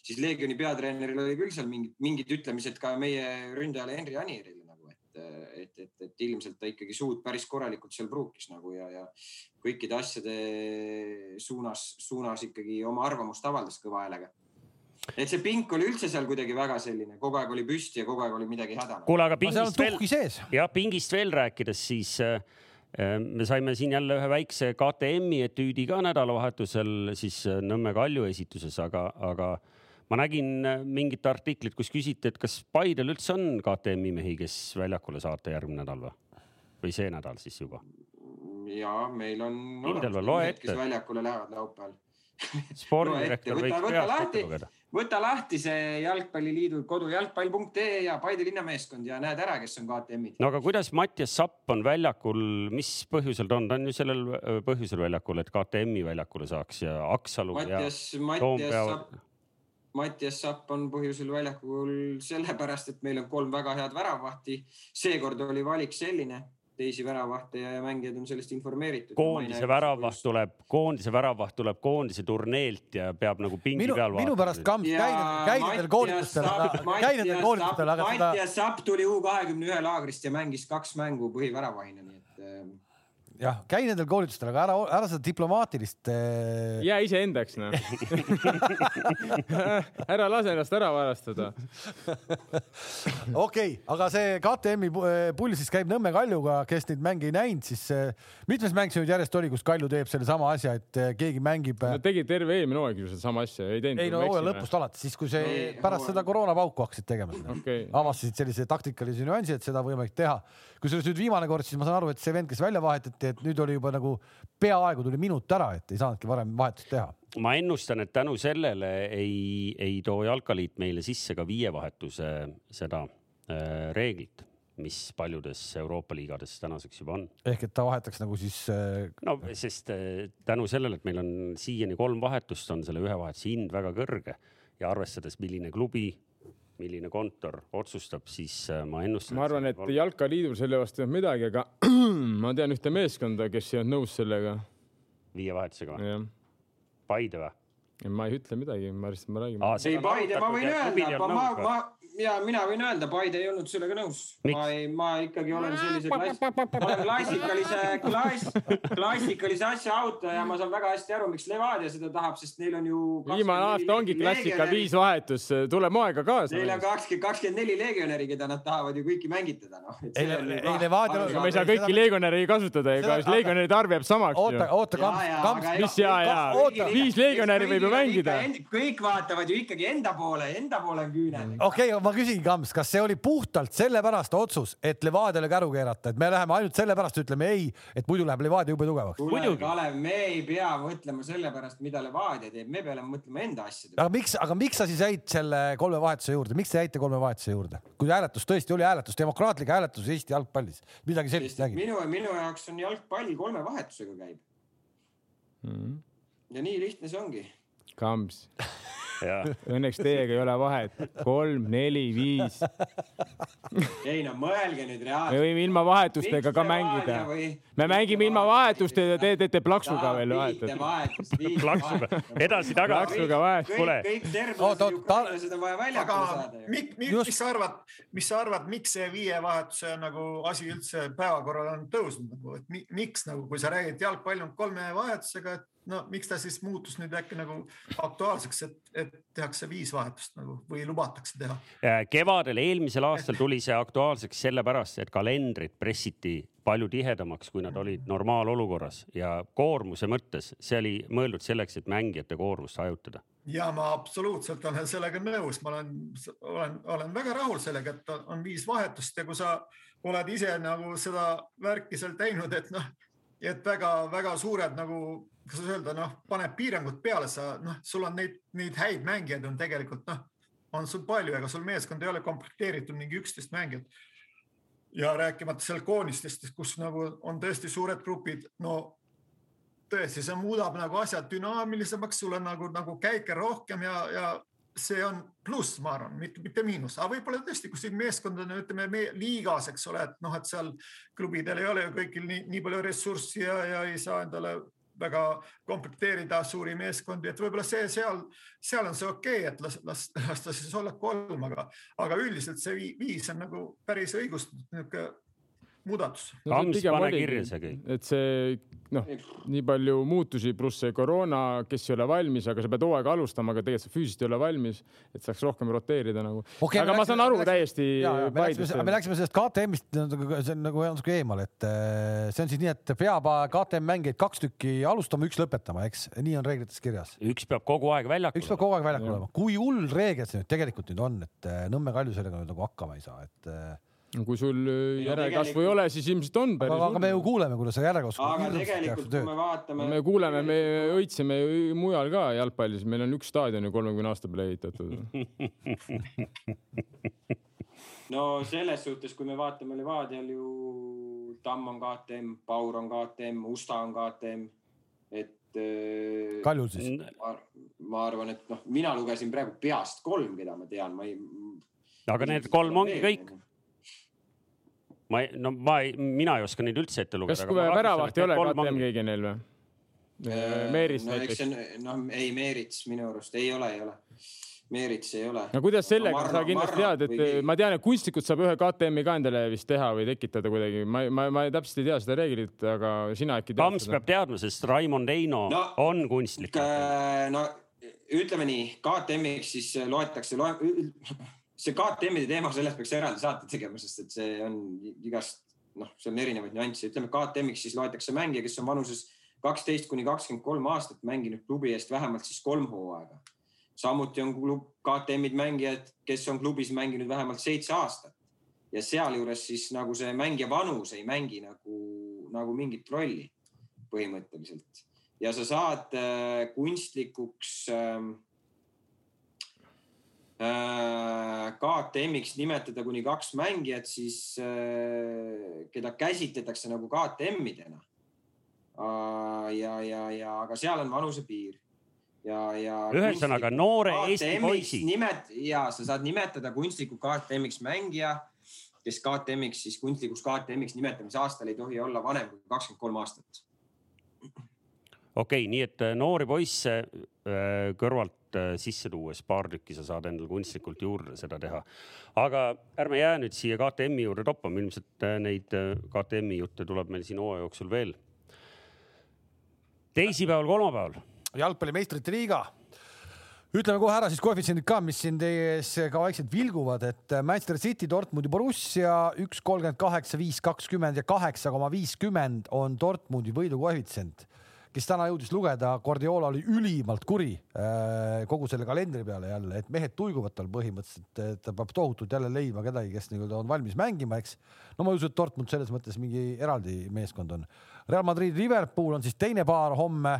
siis Leegioni peatreeneril oli küll seal mingid, mingid ütlemised ka meie ründajale Henri Anierile nagu, et, et, et, ilmselt ta ikkagi suud päris korralikult seal pruukis nagu ja, ja kõikide asjade suunas, suunas ikkagi oma arvamust avaldas kõva häälega et see pink oli üldse seal kuidagi väga selline, kogu aeg oli püsti ja kogu aeg oli midagi häda. kuule, aga pingist veel, jah, pingist veel rääkides, siis äh, Ehm, me saime siin jälle ühe väikse KTM-i etüüdi ka nädalavahetusel siis äh, Nõmme Kalju esituses, aga, aga ma nägin äh, mingit artiklit, kus küsiti, et kas Paidel üldse on KTM-i mehi, kes väljakule saata järgmine nädal või? või see nädal siis juba? ja meil on. kindel või, loe ette. kes väljakule lähevad laupäeval (laughs) spordidirektor võiks peast ette lugeda võta lahti see Jalgpalliliidu kodujalgpall.ee ja Paide linnameeskond ja näed ära, kes on KTM-id. no aga kuidas Mattias Sapp on väljakul, mis põhjusel ta on, ta on ju sellel äh, põhjusel väljakul, et KTM-i väljakule saaks ja Aksalu Mattias, Mattias Sapp, Mattias Sapp on põhjusel väljakul sellepärast, et meil on kolm väga head väravahti. seekord oli valik selline teisi väravahte ja mängijad on sellest informeeritud. koondise väravvaht tuleb, koondise väravvaht tuleb koondise turneelt ja peab nagu pingi minu, peal vaatama. minu pärast Kamp käi nendel koolitustel, käi nendel koolitustel, aga seda. Mattias Sapp tuli U kahekümne ühe laagrist ja mängis kaks mängu põhiväravahina, nii et. Jah, käi nendel koolitustel, aga ära, ära seda diplomaatilist äh, jää iseendaks, noh. (laughs) ära lase ennast ära varastada. (laughs) okei okay,, aga see KTM-i äh, pull siis käib Nõmme Kaljuga, kes neid mänge ei näinud, siis äh, mitmes mäng see nüüd järjest oli, kus Kalju teeb sellesama asja, et äh, keegi mängib äh, Nad tegid terve eelmine hooaeg ju sedasama asja, ei teinud. ei no hooaja lõpust alates, siis kui see Ei, pärast seda koroonapauku hakkasid tegema okei, avastasid sellise taktikalise nüansi, et seda võimalik teha. Kusjuures nüüd viimane kord, siis ma saan aru, et see vend, kes välja vahetati, et nüüd oli juba nagu peaaegu tuli minut ära, et ei saanudki varem vahetust teha. ma ennustan, et tänu sellele ei, ei too jalkaliit meile sisse ka viievahetuse seda äh, reeglit, mis paljudes Euroopa liigades tänaseks juba on. ehk et ta vahetaks nagu siis äh, no sest äh, tänu sellele, et meil on siiani kolm vahetust, on selle ühe vahetuse hind väga kõrge ja arvestades, milline klubi, milline kontor otsustab, siis äh, ma ennustan. ma arvan, et jalkaliidul selle vastu ei olnud midagi, aga (clears throat) ma tean ühte meeskonda, kes ei olnud nõus sellega. viie vahetusega või? Paide või? ma ei ütle midagi, ma lihtsalt, ma räägin. Aa, ei, Paide, ma võin öelda, ma, ma ja mina võin öelda, Paide ei olnud sellega nõus. ma ei, ma ikkagi olen sellise klass, olen klassikalise, (laughs) klass, klassikalise asja auto ja ma saan väga hästi aru, miks Levadia seda tahab, sest neil on ju. viimane aasta ongi klassika viis vahetust, tule moega kaasa Neil. on kakskümmend, kakskümmend neli legionäri, keda nad tahavad ju kõiki mängitada, noh. Ei, ei, Levadia- aga me ei saa kõiki legionäre kasutada, ega Seda- legionäride arv jääb samaks oota oota, Kamps, Kamps, mis ja, ja oota. viis legionäri võib ju mängida. kõik vaatavad ju ikkagi enda poole, enda poole on küüned. okei okay,, ma küsin, Kamps, kas see oli puhtalt sellepärast otsus, et Levadiale käru keerata, et me läheme ainult sellepärast, ütleme ei, et muidu läheb Levadia jube tugevaks. kuule, Muidugi. Kalev, me ei pea mõtlema selle pärast, mida Levadia teeb, me peame mõtlema enda asjade peale. aga miks, aga miks sa siis jäid selle kolme vahetuse juurde, miks te jäite kolme vahetuse juurde, kui hääletus tõesti oli hääletus, demokraatlik hääletus Eesti jalgpallis, midagi sellist sest et nägi? minu, minu jaoks on jalgpall kolme vahetusega käib ja nii lihtne see ongi. Kamps, (laughs) jah, õnneks teiega ei ole vahet, kolm, neli, viis, ei no mõelge nüüd me reaalselt. võime ilma vahetustega ka mängida. me mängime ilma vahetustega, te teete plaksuga veel vahetada. (laughs) plaksuga, edasi-tagasi. Plaksuga vahet Kuule. kõik ukrainlased on vaja väljakule aga saada mis sa arvad, mis sa arvad, miks see viievahetuse nagu asi üldse päevakorral on tõusnud nagu, et mi, miks nagu, kui sa räägid, jalgpall on kolme vahetusega, et no miks ta siis muutus nüüd äkki nagu aktuaalseks, et, et tehakse viis vahetust nagu või lubatakse teha? Äh, kevadel eelmisel aastal tuli see aktuaalseks sellepärast, et kalendrid pressiti palju tihedamaks, kui nad olid normaalolukorras ja koormuse mõttes see oli mõeldud selleks, et mängijate koormust hajutada. ja ma absoluutselt olen sellega nõus, ma olen, olen, olen väga rahul sellega, et on viis vahetust ja kui sa oled ise nagu seda värki seal teinud, et noh, et väga-väga suured nagu, kuidas öelda, noh, paneb piirangud peale, sa noh, sul on neid, neid häid mängijaid on tegelikult noh, on sul palju, ega sul meeskond ei ole komplekteeritud mingi üksteist mängijat. ja rääkimata seal koonistest, kus nagu on tõesti suured grupid, no tõesti, see muudab nagu asjad dünaamilisemaks, sul on nagu, nagu käike rohkem ja, ja see on pluss, ma arvan, mitte, mitte miinus, aga võib-olla tõesti, kui siin meeskond on, ütleme me, liigas, eks ole, et noh, et seal klubidel ei ole ju kõigil nii, nii palju ressurssi ja, ja ei saa endale väga komplekteerida suuri meeskondi, et võib-olla see seal, seal on see okei okay,, et las, las, las ta siis olla kolm, aga, aga üldiselt see vi- viis on nagu päris õigustatud niisugune muudatus. Kams, pane kirja see kõik. et see noh, nii palju muutusi, pluss see koroona, kes ei ole valmis, aga sa pead hooaega alustama, aga tegelikult sa füüsiliselt ei ole valmis, et saaks rohkem roteerida nagu Okei, aga me ma läksime- saan aru me läksime- täiesti me läksime, me läksime sellest KTM-ist, see on nagu natuke eemal, et äh, see on siis nii, et peab KTM mängijaid kaks tükki alustama, üks lõpetama, eks, nii on reeglites kirjas. üks peab kogu aeg väljakul üks peab kogu aeg väljakul olema, kui hull reegel see nüüd tegelikult nüüd on, et äh, Nõmme Kalju sellega nüüd nagu hakkama ei saa, et äh, kui sul äh, järelkasvu ei ole, siis ilmselt on päris aga, aga me ju kuuleme, kuidas see järjekasv aga tegelikult, kui me vaatame. me kuuleme, me õitseme ju mujal ka jalgpallis, meil on üks staadion ju kolmekümne aasta peale ehitatud. (laughs) no selles suhtes, kui me vaatame Levadial ju Tamm on KTM, Paur on KTM, Usta on KTM, et. Kaljul siis. ma, ma arvan, et noh, mina lugesin praegu peast kolm, keda ma tean, ma ei. aga need kolm ongi kõik. Ma ei, no ma ei, mina ei oska neid üldse ette lugeda. kas, kui väravat ei ole KTM keegi neil või? Meeris no, näiteks. noh, ei Meerits minu arust ei ole, ei ole. Meerits ei ole. no kuidas sellega no, sa kindlasti tead, et või... ma tean, et kunstlikult saab ühe KTM-i ka endale vist teha või tekitada kuidagi, ma, ma, ma täpselt ei tea seda reeglit, aga sina äkki tead. Kams peab teadma, sest Raimond Eino no, on kunstlik. no ütleme nii, KTM-iks siis loetakse loe,, see KTM-ide teema, sellest peaks eraldi saate tegema, sest et see on igast, noh, seal on erinevaid nüansse, ütleme KTM-iks siis loetakse mängija, kes on vanuses kaksteist kuni kakskümmend kolm aastat mänginud klubi eest vähemalt siis kolm hooaega. samuti on klub, KTM-id mängijad, kes on klubis mänginud vähemalt seitse aastat. Ja sealjuures siis nagu see mängija vanus ei mängi nagu, nagu mingit rolli põhimõtteliselt. Ja sa saad äh, kunstlikuks äh, KTM-iks nimetada kuni kaks mängijat, siis äh, keda käsitletakse nagu KTM-idena Äh, ja, ja, ja aga seal on vanusepiir ja, ja. ühesõnaga noore Eesti poisi. nimet- ja sa saad nimetada kunstliku KTM-iks mängija, kes KTM-iks siis kunstlikuks KTM-iks nimetamise aastal ei tohi olla vanem kui kakskümmend kolm aastat. Okei okay,, nii et äh, noori poisse äh, kõrvalt sisse tuues paar tükki sa saad endale kunstlikult juurde seda teha. aga ärme jää nüüd siia KTM-i juurde toppama, ilmselt neid KTM-i jutte tuleb meil siin hooaja jooksul veel teisipäeval, kolmapäeval. jalgpalli meistrite liiga. ütleme kohe ära siis koefitsiendid ka, mis siin teie ees ka vaikselt vilguvad, et Manchester City, Dortmundi Borussia üks kolmkümmend kaheksa, viis kakskümmend ja kaheksa koma viiskümmend on Dortmundi võidukoefitsient kes täna jõudis lugeda, Guardiola oli ülimalt kuri äh, kogu selle kalendri peale jälle, et mehed tuiguvad tal põhimõtteliselt, ta peab tohutult jälle leidma kedagi, kes nii-öelda on valmis mängima, eks. no ma ei usu, et Dortmund selles mõttes mingi eraldi meeskond on. Real Madrid, Liverpool on siis teine paar homme.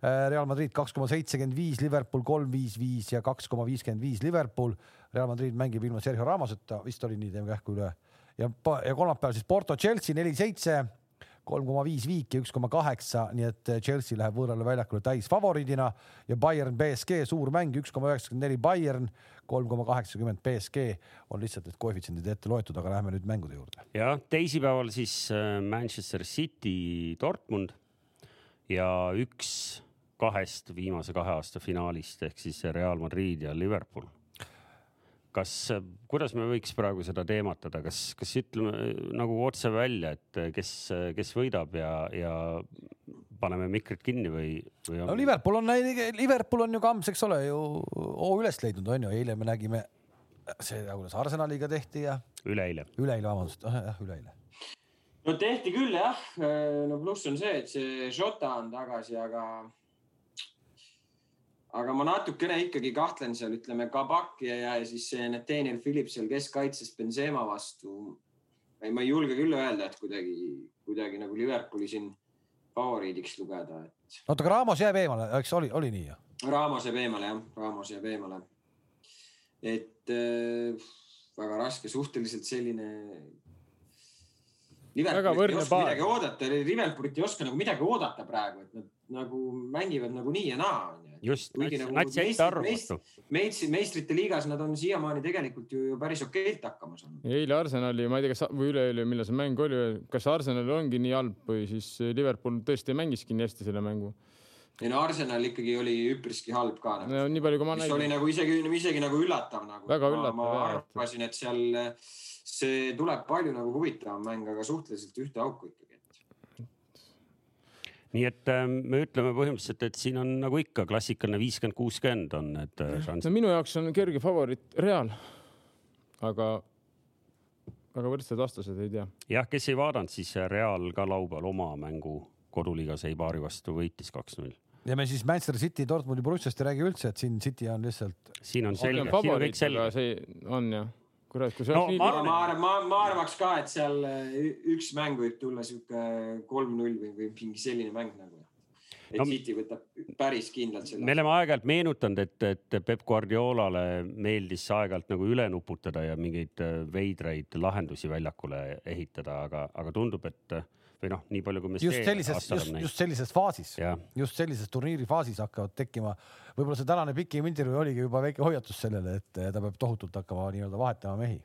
Äh, Real Madrid kaks koma seitsekümmend viis, Liverpool kolm viis viis ja kaks koma viiskümmend viis Liverpool. Real Madrid mängib ilma Sergio Ramoseta, vist oli nii, teeme kähku üle. ja, ja kolmapäeval siis Porto Chelsea neli seitse, kolm koma viis viiki, üks koma kaheksa, nii et Chelsea läheb võõrale väljakule täisfavoriidina ja Bayern BSG suur mäng, üks koma üheksakümmend neli Bayern, kolm koma kaheksakümmend BSG on lihtsalt need koefitsiendid ette loetud, aga läheme nüüd mängude juurde. ja teisipäeval siis äh, Manchester City, Dortmund ja üks kahest viimase kahe aasta finaalist ehk siis Real Madrid ja Liverpool. Kas, kuidas me võiks praegu seda teematada, kas, kas ütleme nagu otse välja, et kes, kes võidab ja, ja paneme mikrid kinni või, või on...? no Liverpool on, Liverpool on ju kamps, eks ole ju hoo üles leidnud, on ju, eile me nägime see, kuidas Arsenaliga tehti ja. üleeile. üleeile, vabandust, jah, üleeile. no tehti küll jah, no pluss on see, et see Jota on tagasi, aga aga ma natukene ikkagi kahtlen seal, ütleme Kabak ja, ja siis see Nathaniel Phillips seal keskkaitses Benzema vastu. ma ei julge küll öelda, et kuidagi, kuidagi nagu Liverpooli siin favoriidiks lugeda, et. oota, aga Ramos jääb eemale, eks oli, oli nii ju? Ramos jääb eemale jah, Ramos jääb eemale. et äh, väga raske, suhteliselt selline. Liverpoolit ei oska paar. midagi oodata, Liverpoolit ei oska nagu midagi oodata praegu, et nad nagu mängivad nagu nii ja naa just, nats jäi arvu vastu. meistri, meistrite liigas nad on siiamaani tegelikult ju, ju päris okeilt hakkama saanud. eile Arsenali, ma ei tea, kas või üleeile, millal see mäng oli, kas Arsenal ongi nii halb või siis Liverpool tõesti mängiski nii hästi selle mängu? ei no Arsenal ikkagi oli üpriski halb ka nagu.. no nii palju, kui ma nägin. oli nagu isegi, isegi nagu üllatav nagu. väga üllatav. ma, ma arvasin, et seal see tuleb palju nagu huvitavam mäng, aga suhteliselt ühte auku ikkagi nii et äh, me ütleme põhimõtteliselt, et siin on nagu ikka klassikaline viiskümmend, kuuskümmend on need äh, šansid. no minu jaoks on kerge favoriit Real, aga, aga võrdsed vastased ei tea. jah, kes ei vaadanud, siis Real ka laupäeval oma mängu koduliigas ei paari vastu võitis kaks-null ja me siis Manchester City, Dortmundi, Borussiast ei räägi üldse, et siin City on lihtsalt. siin on selge, siin on kõik selge. see on jah kurat, kui see no, nii... ma, ma, ma, ma arvaks ka, et seal äh, üks mäng võib tulla sihuke kolm-null või, või mingi selline mäng nagu. et no, City võtab päris kindlalt selle. me oleme aeg-ajalt meenutanud, et, et Peep Guardiolale meeldis aeg-ajalt nagu üle nuputada ja mingeid äh, veidraid lahendusi väljakule ehitada, aga, aga tundub, et või noh, nii palju kui me. just sellises, just, just sellises faasis, just sellises turniiri faasis hakkavad tekkima. võib-olla see tänane pikim intervjuu oligi juba väike hoiatus sellele, et ta peab tohutult hakkama nii-öelda vahetama mehi.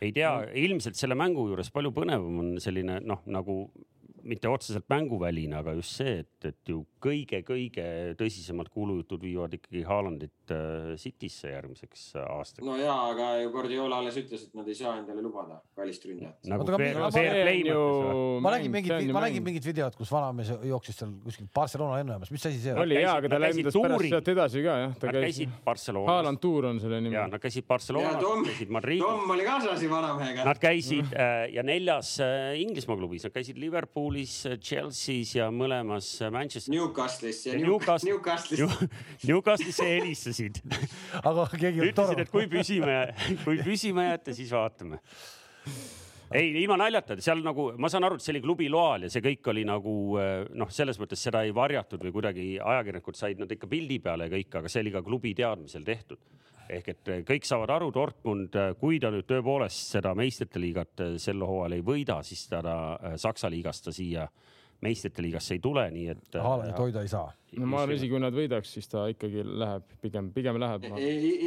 ei tea, ilmselt selle mängu juures palju põnevam on selline noh, nagu mitte otseselt mänguväline, aga just see, et, et ju kõige-kõige tõsisemad kuulujutud viivad ikkagi Haalandit äh, Citysse järgmiseks aastaks. no ja, aga ju Guardiola alles ütles, et nad ei saa endale lubada kallist ründajat. nagu ma nägin mingit, ma nägin mingit videot, kus vanamees jooksis seal kuskil Barcelona lennujaamas, mis asi see on? oli Nad jaa, aga ta lendas pärast sealt edasi ka jah, ta Nad käis. käisid Barcelonas Haaland Tour on selle nimi ja. nad käisid Barcelonas, Tom, käisid Madridis. Tom oli kaasas ju vanamehega. Nad käisid äh, ja neljas äh, Inglismaa klubis, nad käisid Liverpoolis, Chelsea's ja mõlemas Manchester. Newcastle'is ja Newcastle- Newcastle'is. Newcastle'isse helistasid, (laughs) aga keegi ei olnud ütlesid, et tore. kui püsima, kui püsima jääte, siis vaatame. ei, ilma naljata, seal nagu ma saan aru, et see oli klubi loal ja see kõik oli nagu äh, noh, selles mõttes seda ei varjatud või kuidagi ajakirjanikud said nad ikka pildi peale ja kõik, aga see oli ka klubi teadmisel tehtud ehk et äh, kõik saavad aru, Dortmund, kui ta nüüd tõepoolest seda meistrite liigat äh, sel hooajal ei võida, siis ta äh, Saksa liigast ta siia meistrite liigasse ei tule, nii et. Haalandit hoida ei saa. no ma arvan, isegi kui nad võidaks, siis ta ikkagi läheb pigem, pigem läheb.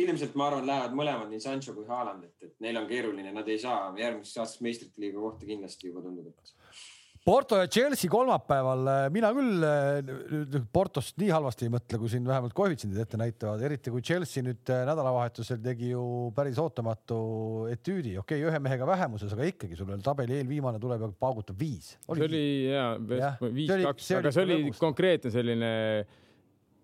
ilmselt ma arvan, lähevad mõlemad, nii Sancho kui Haaland, et, et neil on keeruline, nad ei saa järgmiseks aastaks meistrite liiga kohta kindlasti juba tundub, et. Porto ja Chelsea kolmapäeval, mina küll äh, Portost nii halvasti ei mõtle, kui siin vähemalt koefitsiendid ette näitavad, eriti kui Chelsea nüüd äh, nädalavahetusel tegi ju päris ootamatu etüüdi, okei okay,, ühe mehega vähemuses, aga ikkagi sul veel tabeli eelviimane tuleb ja paugutab viis. see oli oli- viis-kaks, aga see oli lõbus. konkreetne selline,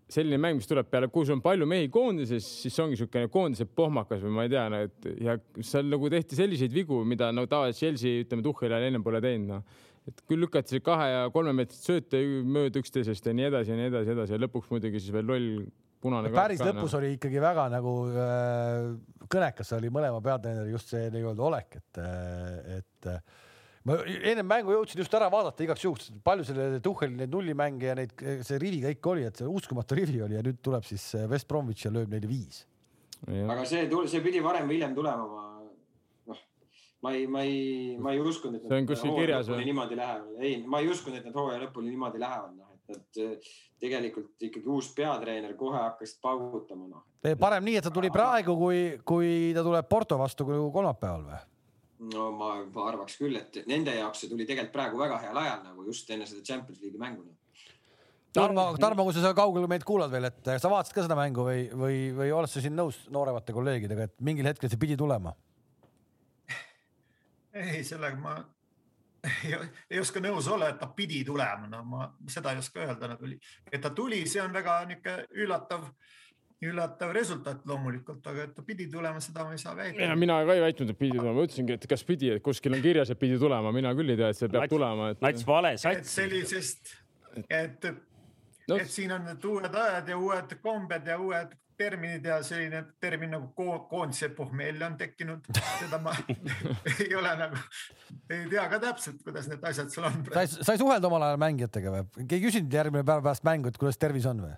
selline mäng, mis tuleb peale, kui sul on palju mehi koondises, siis ongi niisugune koondise pohmakas või ma ei tea, no et ja seal nagu tehti selliseid vigu, mida no tavaliselt Chelsea, ütleme, Tuhheli ajal ennem pole teinud, noh. Et küll lükati see kahe ja kolme meetrit sööte mööda üksteisest ja nii edasi ja nii edasi, edasi ja lõpuks muidugi siis veel loll punane päris lõpus oli ikkagi väga nagu äh, kõnekas oli mõlema peatreeneri just see nii-öelda olek, et, et äh, ma ennem mängu jõudsin just ära vaadata igaks juhuks, palju selle Tuhheli neid nullimänge ja neid, see rivi kõik oli, et see uskumatu rivi oli ja nüüd tuleb siis äh, West Bromwich ja lööb neile viis. aga see, see pidi varem või hiljem tulema, ma noh, ma ei, ma ei, ma ei uskunud, et See on kuskil kirjas või? niimoodi lähevad. ei, ma ei uskunud, et nad hooaja lõpuni niimoodi lähevad, noh, et nad eh, tegelikult ikkagi uus peatreener kohe hakkasid paugutama, noh. parem nii, et ta tuli praegu, kui, kui ta tuleb Porto vastu kui kolmapäeval või? no ma, ma arvaks küll, et nende jaoks see tuli tegelikult praegu väga heal ajal nagu just enne seda Champions League'i mängu. noh. Tarmo, Tarmo, kui sa seal kaugel meid kuulad veel, et sa vaatasid ka seda mängu või, või, või oled sa siin nõus nooremate kolleegidega, et mingil hetkel see pidi tulema? ei, sellega ma ei, ei oska nõus olla, et ta pidi tulema, no ma seda ei oska öelda nagu, et ta tuli, see on väga niisugune üllatav, üllatav resultaat loomulikult, aga et ta pidi tulema, seda ma ei saa ja väita. mina ka ei väitnud, et pidi tulema, ma ütlesingi, et kas pidi, et kuskil on kirjas, et pidi tulema, mina küll ei tea, et see peab Nats- tulema, et. nats vale et sats. sellisest, et, No- et siin on need uued ajad ja uued kombed ja uued terminid ja selline termin nagu ko- koondise pohmelja on tekkinud, seda ma (laughs) ei ole nagu, ei tea ka täpselt, kuidas need asjad seal on. sa ei, sa ei suhelnud omal ajal mängijatega või? keegi ei küsinud järgmine päev pärast mängu, et kuidas tervis on või?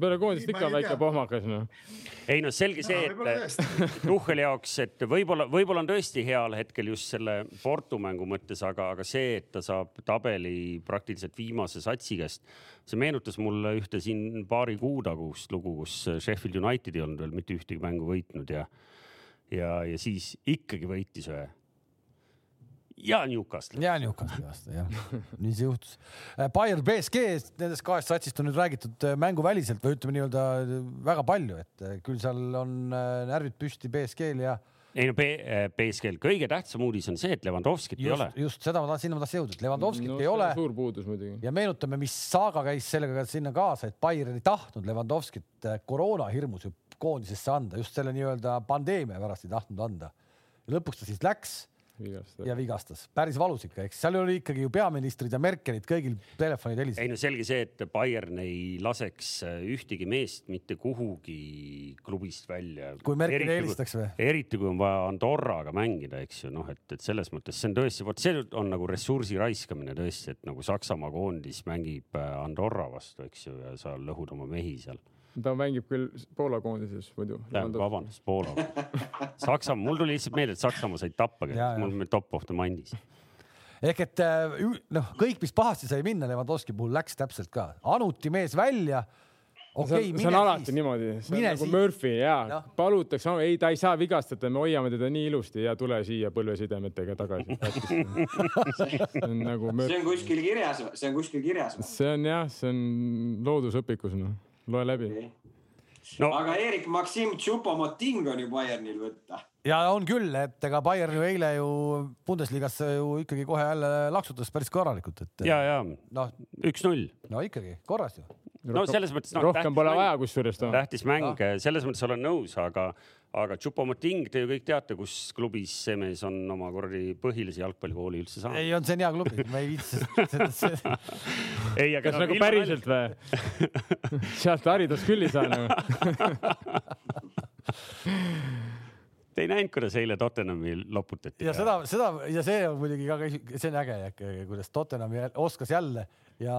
Peale koondist ikka ei väike pohmakas, noh. ei no selge see, et. Tuhheli jaoks, et võib-olla, (laughs) võib-olla on tõesti heal hetkel just selle Porto mängu mõttes, aga, aga see, et ta saab tabeli praktiliselt viimase satsi käest, see meenutas mulle ühte siin paari kuu tagust lugu, kus Sheffield United ei olnud veel mitte ühtegi mängu võitnud ja, ja, ja siis ikkagi võitis ühe. Ja Newcastle. ja Newcastli vastu jah, nii see juhtus. Bayern BSG nendest kahest satsist on nüüd räägitud äh, mänguväliselt või ütleme nii-öelda äh, väga palju, et äh, küll seal on äh, närvid püsti BSG-l ja ei no BSG-l kõige tähtsam uudis on see, et Levanovskit ei ole just, just seda ma tahtsin, sinna ma tahtsin jõuda, et Levandovskit no, ei ole suur puudus muidugi. ja meenutame, mis saaga käis sellega sinna kaasa, et Bayern ei tahtnud Levandovskit äh, koroona hirmus ju koondisesse anda, just selle nii-öelda pandeemia pärast ei tahtnud anda. lõpuks ta siis läks ja vigastas, päris valus ikka, eks seal oli ikkagi ju peaministrid ja Merkelid kõigil telefonid ei helisesid. no selge see, et Bayern ei laseks äh, ühtegi meest mitte kuhugi klubist välja. Kui Merkel helistaks või? eriti kui on vaja Andorraga mängida, eks ju, noh, et, et selles mõttes see on tõesti, vot see on nagu ressursi raiskamine tõesti, et nagu Saksamaa koondis mängib äh, Andorra vastu, eks ju, ja sa lõhud oma mehi seal. Ta mängib küll Poola koondises muidu. vabandust, Poola. (laughs) Saksamaa, mul tuli lihtsalt meelde, et Saksamaa said tappa, mul on top of the mind'is. ehk et äh, noh, kõik, mis pahasti sai minna Levandovski puhul läks täpselt ka, Anuti mees välja okei, see on alati niimoodi, see on Mine nagu siis. Murphy ja Jah. palutakse, ei, ta ei saa vigastada, me hoiame teda nii ilusti ja tule siia põlvesidemetega tagasi. (laughs) see on nagu see Murphy, on kuskil kirjas, see on kuskil kirjas. see on jah, see on loodusõpikus noh, loe läbi. no aga Erik Maksim Tšupomoting on ju Bayernil võtta. ja on küll, et ega Bayern ju eile ju Bundesligasse ju ikkagi kohe jälle laksutas päris korralikult, et ja, ja noh, üks-null. no ikkagi korras ju. no selles mõttes no,. rohkem pole vaja, kusjuures too. tähtis mäng, selles mõttes olen nõus, aga, aga Chupomoting, te ju kõik teate, kus klubis see mees on oma kuradi põhilise jalgpallikooli üldse saanud. ei, on, see on hea klubi, ma ei viitsi seda. (laughs) ei, aga kas nagu päriselt või? (laughs) sealt haridust küll ei saa nagu. Te ei näinud, kuidas eile Tottenhami loputati? ja seda, seda ja see on muidugi ka, see on äge, kuidas Tottenham jälle- oskas jälle ja,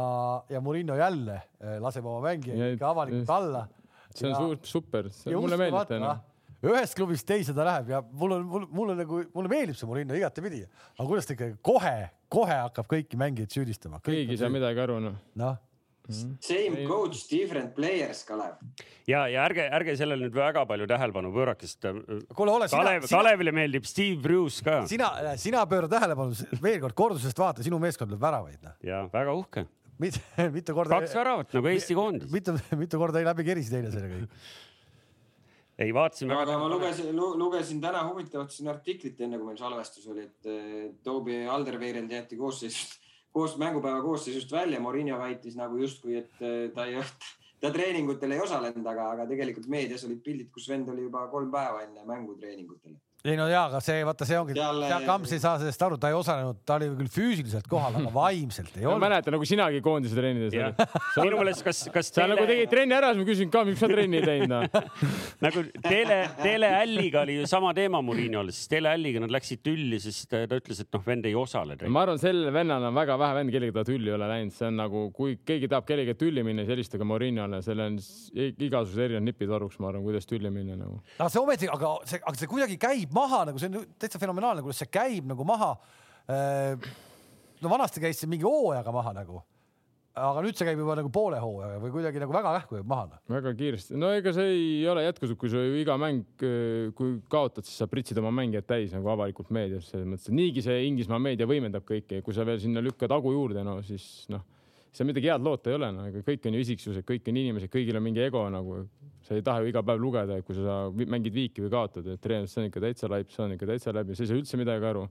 ja Murillo jälle eh, laseb oma mängija Ja- ikka avalikult alla. see on suur, super, mulle meeldib ta noh. Ühest klubist teise ta läheb ja mul on, mul, mulle nagu, mulle meeldib see Murillo igatepidi, aga kuidas ta ikka kohe, kohe hakkab kõiki mängijaid süüdistama. keegi ei saa midagi aru noh. noh, Same coach, different players, Kalev. ja, ja ärge, ärge sellele nüüd väga palju tähelepanu pöörake, sest äh, Kalev, sina, Kalevile meeldib Steve Bruce ka sina, sina pööra tähelepanu, veel kord kordusest vaata, sinu meeskond lööb väravaid, noh. ja väga uhke. mitu, (laughs) mitu korda. kaks väravat nagu Eesti koondis. mitu, mitu korda läbi kerisid eile selle kõik. (laughs) ei, vaatasime aga ma lugesin, lugesin täna huvitavat siin artiklit, enne kui meil salvestus oli, et eh, Toobi Alderweireld jäeti koosseisust, koos mängupäeva koosseisust välja. Morinho väitis nagu justkui, et eh, ta ei, ta treeningutel ei osalenud, aga, aga tegelikult meedias olid pildid, kus vend oli juba kolm päeva enne mängu treeningutel. Ei no jaa, aga see, vaata, see ongi, Seal- Kams ei saa sellest aru, ta ei osalenud, ta oli küll füüsiliselt kohal, aga vaimselt ei ma olnud. mäletan nagu sinagi koondise treenides olid., minu meelest, kas, kas sa nagu tegid trenni ära, siis ma küsin ka, miks sa trenni ei teinud noh. (laughs) nagu Tele, Teleälliga oli ju sama teema Murinol, siis Teleälliga nad läksid tülli, sest ta ütles, et noh, vend ei osale. ma arvan, sellel vennal on väga vähe vend, kellega ta tülli ei ole läinud, see on nagu, kui keegi tahab kellegagi tülli minna, siis helistage Morinole, seal on igasugused erinevad nipid varuks, ma arvan, kuidas tülli minna nagu. aga see ometi, aga see, aga see kuidagi käib maha nagu see on täitsa fenomenaalne, kuidas see käib nagu maha. no vanasti käis see mingi hooajaga maha nagu, aga nüüd see käib juba nagu poole hooajaga või kuidagi nagu väga kähku jääb maha. noh. väga kiiresti, no ega see ei ole jätkusuutlik, kui ju iga mäng, kui kaotad, siis sa pritsid oma mängijad täis nagu avalikult meedias, selles mõttes, et niigi see Inglismaa meedia võimendab kõike ja kui sa veel sinna lükkad hagu juurde, no siis noh, seal midagi head loota ei ole, no ega kõik on ju isiksused, kõik on inimesed, kõigil on mingi ego nagu. sa ei taha ju iga päev lugeda, et kui sa mängid viiki või kaotad, et treener, see on ikka täitsa laip, see on ikka täitsa läbi, sa ei saa üldse midagi aru.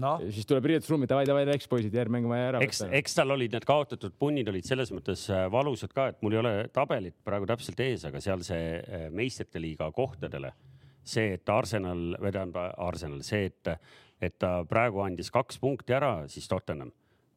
noh, siis tuleb riietusruumi, davai, davai, läks poisid, järgmine mäng vaja ära eks, eks tal olid need kaotatud punnid olid selles mõttes äh, valusad ka, et mul ei ole tabelit praegu täpselt ees, aga seal see äh, meistrite liiga kohtadele, see, et Arsenal, või tähendab Arsenal, see, et, et ta praegu andis kaks punkti ära, siis Tottenham.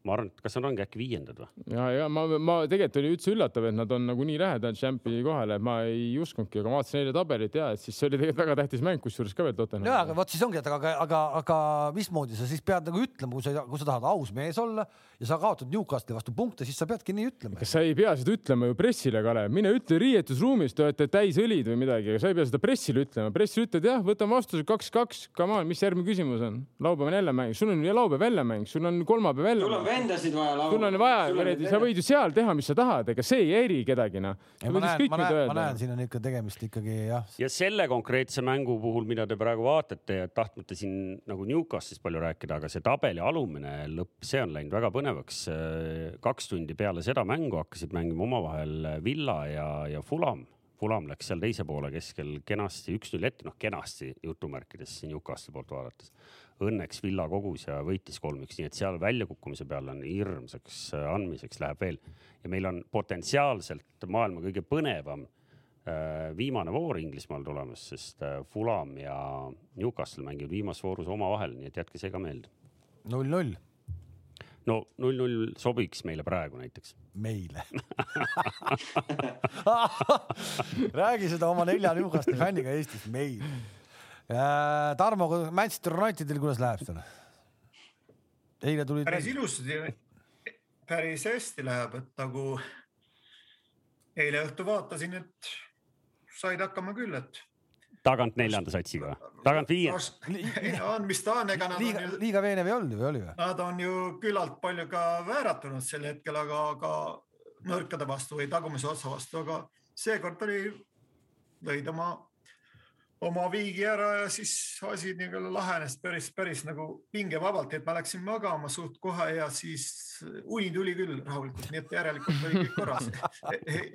Ma arvan, et kas nad ongi äkki viiendad või? ja, ja ma, ma tegelikult oli üldse üllatav, et nad on nagu nii lähedal Championi kohale, et ma ei uskunudki, aga ma vaatasin eile tabelit ja et siis see oli tegelikult väga tähtis mäng, kusjuures ka veel Tottenham. ja aga vot siis ongi, et aga, aga, aga mismoodi sa siis pead nagu ütlema, kui sa, kui sa tahad aus mees olla ja sa kaotad Newcastli vastu punkte, siis sa peadki nii ütlema. kas sa ei pea seda ütlema ju pressile, Kalev, mine ütle riietusruumis, te olete täis õlid või midagi, aga sa ei pea seda pressile ütlema. pressile ütled jah, võtame vastuse kaks-kaks, come on, mis järgmine küsimus on? laupäev on jälle mäng, sul on ju laupäev jälle mäng, sul on kolmapäev jälle on mäng. Vendasid vaja laua. sul on vaja, sa võid ju seal teha, mis sa tahad, ega see ei häiri kedagi noh. ma näen, ma näen, ma näen, siin on ikka tegemist ikkagi jah, ja selle konkreetse mängu puhul, mida te praegu vaatate ja tahtmata siin nagu Newcastist palju rääkida, aga see tabeli alumine lõpp, see on läinud väga põnevaks. kaks tundi peale seda mängu hakkasid mängima omavahel Villa ja, ja Fulam. Fulam läks seal teise poole keskel kenasti üks-null ette, noh kenasti jutumärkides Newcastli poolt vaadates. Õnneks Villa kogus ja võitis kolm-üks, nii et seal väljakukkumise peal on hirmsaks andmiseks läheb veel ja meil on potentsiaalselt maailma kõige põnevam äh, viimane voor Inglismaal tulemas, sest äh, Fulam ja Newcastle mängivad viimases voorus omavahel, nii et jätke see ka meelde. null-null no null-null sobiks meile praegu näiteks. meile. (laughs) (laughs) räägi seda oma nelja Newcastli fänniga Eestis, meil. Tarmo, Manchester Unitedil, kuidas läheb seal? eile tulid. päris ilusti, päris hästi läheb, et nagu eile õhtu vaatasin, et said hakkama küll, et. tagant neljanda satsiga või? tagant no (laughs) on, mis ta on, ega nad liiga on, ju, liiga veenev ei olnud või oli või? nad on ju küllalt palju ka vääratunud sel hetkel, aga, aga nõrkade vastu või tagumise otsa vastu, aga seekord oli, lõid oma, oma viigi ära ja siis asi nii-öelda lahenes päris, päris nagu pingevabalt, et ma läksin magama suht kohe ja siis uni tuli küll rahulikult, nii et järelikult oli kõik korras.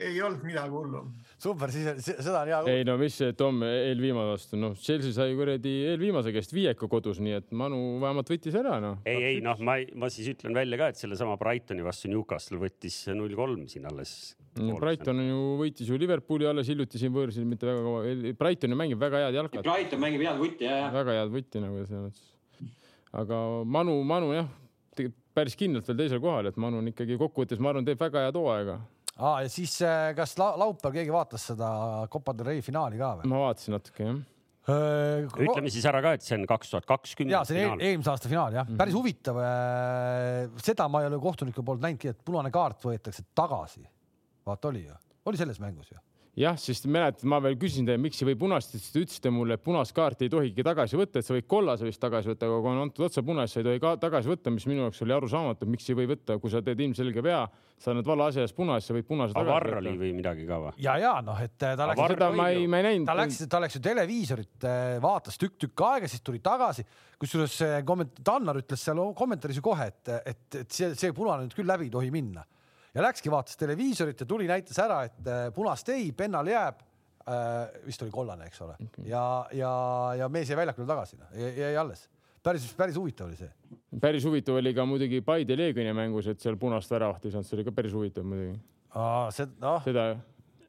ei olnud midagi hullu. super, siis seda on hea ei no mis see Tom eelviimase vastu, noh, Chelsea sai kuradi eelviimase käest viieku kodus, nii et Manu vähemalt võttis ära, noh. ei, ei noh, ma, ma siis ütlen välja ka, et sellesama Brightoni vastu Newcastle võttis null kolm siin alles. Brighton on ju võitis ju Liverpooli alles hiljuti siin võõrsil mitte väga kaua. Brighton ju mängib väga head jalkat, Brighton mängib head vutti ja, ja. väga head võtti nagu selles mõttes. aga Manu, Manu jah, päris kindlalt veel teisel kohal, et Manu on ikkagi kokkuvõttes, ma arvan, teeb väga head hooaega. ah,. ja siis äh, kas la laupäeval keegi vaatas seda Copa del Rey finaali ka või? ma vaatasin natuke jah. ütleme siis ära ka, et see on kaks tuhat kakskümmend ja see on eel- eelmise aasta finaal jah, päris huvitav. seda ma ei ole kohtuniku poolt näinudki, et punane kaart võetakse tagasi. Vaata oli ju, oli selles mängus ju. jah, sest mäletad, ma veel küsisin teie, miks ei või punast, siis te ütlesite mulle, et punast kaarti ei tohigi tagasi võtta, et sa võid kollase vist tagasi võtta, aga kui on antud otse punast, sa ei tohi ka tagasi võtta, mis minu jaoks oli arusaamatu, miks ei või võtta, kui sa teed ilmselge vea, sa annad vale asja eest punase, sa võid punase aga tagasi varr oli võtta. või midagi ka või? ja, ja noh, et ta läks. varr seda ma ei, ma ei ta näinud. läks, ta läks ju televiisorit, vaatas tükk-tükk aega, siis tuli tagasi. kusjuures see komment-, Tannar ütles seal kommentaaris ju kohe, et, et, et see, see punane nüüd küll läbi ei tohi minna. Ja läkski, vaatas televiisorit ja tuli, näitas ära, et äh, punast ei, pennal jääb äh,. vist oli kollane, eks ole. ja, ja, ja mees jäi väljakule tagasi, jäi alles. päris, päris huvitav oli see. päris huvitav oli ka muidugi Paide Leegioni mängus, et seal punast väravat ei saanud, see oli ka päris huvitav muidugi. see, noh, seda,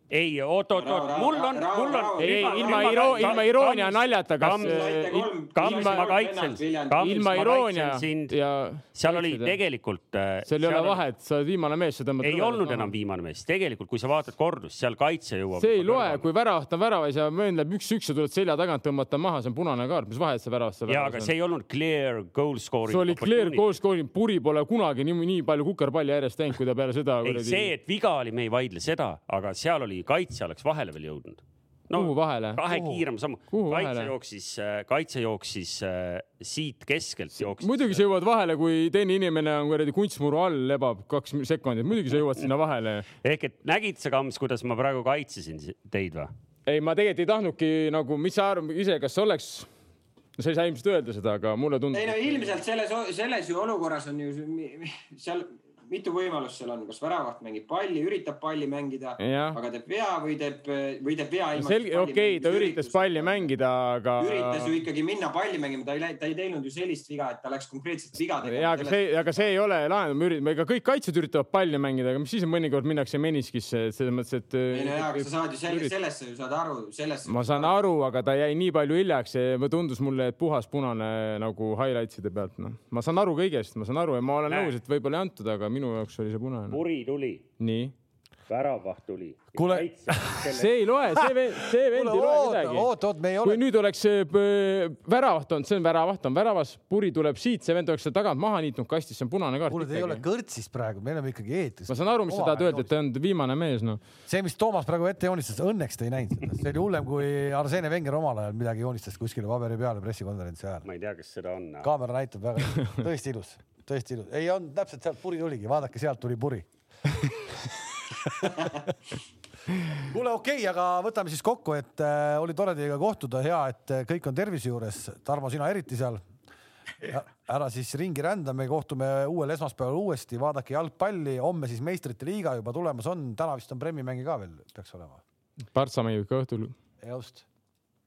ei, oot, oot, oot, mul on, mul on ei, ilma iro-, ilma iroonia, naljata, kas Kams- ilma ma kaitsen, Kams, ma iroonia. kaitsen sind. ja seal oli tegelikult. seal ei ole vahet, sa oled viimane mees, sa tõmbad. ei olnud enam viimane mees, tegelikult kui sa vaatad kordust, seal kaitse jõuab. see ei loe, kui väravat on väravas ja möön läheb üks-üks, sa tuled selja tagant, tõmbad ta maha, see on punane kaart, mis vahet see väravast ja, aga see ei olnud clear goal scoring. see oli clear goal scoring, Puri pole kunagi nii, nii palju kukerpalli järjest teinud, kui ta peale seda ei, see, et viga oli, me ei vaidle seda, aga seal oli kaitse oleks vahele veel jõudnud. no kuhu vahele? kahe kiirema sammu, Kuhu kaitse vahele? jooksis, kaitse jooksis äh, siit keskelt jooksis. muidugi sa jõuad vahele, kui teine inimene on kuradi kunstmuru all, lebab kaks sekundit, muidugi sa jõuad sinna vahele. ehk et nägid sa, Kams, kuidas ma praegu kaitsesin si- teid või? ei, ma tegelikult ei tahtnudki nagu, mis sa arvad ise, kas oleks, sa ei saa ilmselt öelda seda, aga mulle tundub. ei no ilmselt selles, selles ju olukorras on ju seal mitu võimalust seal on, kas väravaht mängib palli, üritab palli mängida, aga teeb vea või teeb, või teeb vea ilma. selge, okei okay,, ta üritas palli mängida, aga. üritas ju ikkagi minna palli mängima, ta ei läinud, ta ei teinud ju sellist viga, et ta läks konkreetselt viga tegema. ja aga see, aga see ei ole lahendus, me üritame, ega kõik kaitsjad üritavad palli mängida, aga mis siis on, mõnikord minnakse meniskisse, et selles mõttes, et. ei no jaa, aga sa saad ju selle, sellest sa ju saad aru, sellest. ma saan aru, aga ta jäi nii palju hiljaks, see tundus mulle, et puhas punane nagu highlights'ide pealt, noh. ma saan aru kõigest, ma saan aru ja ma olen Näe. nõus, et võib-olla ei antud, aga minu jaoks oli see punane. puri tuli, nii. väravaht tuli. Kuule- (laughs) see ei loe, see vend, see vend ei loe oot, midagi. oot, oot, me ei kui ole, nüüd oleks väravat olnud, see on väravaht on väravas, puri tuleb siit, see vend oleks seal tagant maha niitnud kastis, see on punane kaart kuule, te ei ole kõrtsis praegu, me oleme ikkagi eetris. ma saan aru, mis sa tahad öelda, et ta on viimane mees, noh. see, mis Toomas praegu ette joonistas, õnneks te ei näinud seda, see oli hullem kui Arsene Wenger omal ajal midagi joonistas kuskile paberi peale pressikonverentsi ajal. ma ei tea, kas seda on. kaamera näitab väga, tõesti ilus, tõesti ilus, ei olnud täpselt sealt puri tuligi, vaadake, sealt tuli puri. (laughs) kuule, okei okay,, aga võtame siis kokku, et äh, oli tore teiega kohtuda, hea, et äh, kõik on tervise juures. Tarmo, sina eriti seal. ära siis ringi rända, me kohtume uuel esmaspäeval uuesti, vaadake jalgpalli, homme siis meistrite liiga juba tulemas on, täna vist on Premi mänge ka veel, peaks olema. Partsa mängib ka õhtul. just,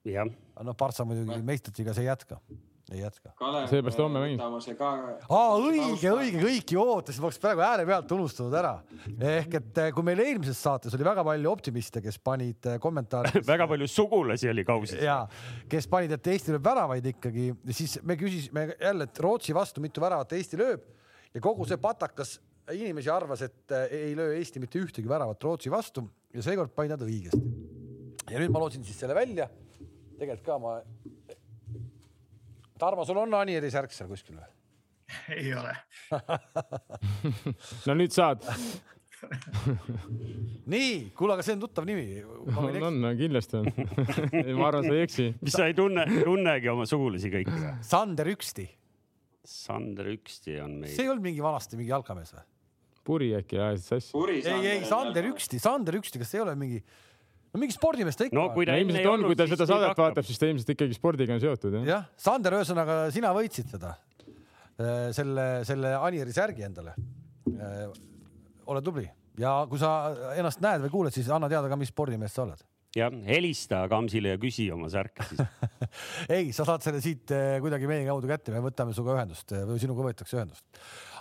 jah, no Partsa muidugi meistrite liigas ei jätka, ei jätka. Seepärast homme mängib. mängib. aa, õige, õige, kõiki ootasin, ma oleks praegu ääre pealt unustanud ära. ehk et eh, kui meil eelmises saates oli väga palju optimiste, kes panid eh, kommentaarides (laughs) väga palju sugulasi oli kausis. ja kes panid, et Eesti lööb väravaid ikkagi, siis me küsisime jälle, et Rootsi vastu mitu väravat Eesti lööb ja kogu see patakas inimesi arvas, et ei löö Eesti mitte ühtegi väravat Rootsi vastu ja seekord panid nad õigesti. ja nüüd ma lootsin siis selle välja. tegelikult ka ma. Tarmo, sul on Anieri särk seal kuskil või? ei ole. (laughs) no nüüd saad. (laughs) nii, kuule, aga see on tuttav nimi. on, on, kindlasti on. (laughs) ma arvan, sa ei eksi. mis sa ei tunne, tunnegi oma sugulasi kõiki või? Sander Üksti, Sander Üksti on meil see. ei olnud mingi vanasti mingi jalkamees või? Puri äkki ajasid sassi. Puri ei, ei Sander Üksti, Sander Üksti, kas ei ole mingi, no mingi spordimees ta ikka no on. kui ta enne ilmselt on, kui ta seda saadet hakkab. vaatab, siis ta ilmselt ikkagi spordiga on seotud jah. jah, Sander, ühesõnaga sina võitsid seda, selle, selle Anieri särgi endale. ole tubli ja kui sa ennast näed või kuuled, siis anna teada ka, mis spordimees sa oled. jah, helista Kamsile ja küsi oma särki siis. (laughs) ei, sa saad selle siit eh, kuidagi meie kaudu kätte, me võtame sinuga ühendust eh, või sinuga võetakse ühendust.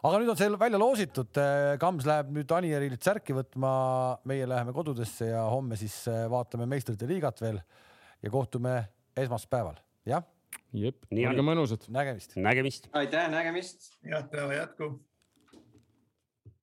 aga nüüd on see välja loositud. Kams läheb nüüd Anierilt särki võtma, meie läheme kodudesse ja homme siis eh, vaatame meistrite liigat veel ja kohtume esmaspäeval, jah, jep, olge mõnusad. nägemist. nägemist. aitäh, nägemist. head päeva jätku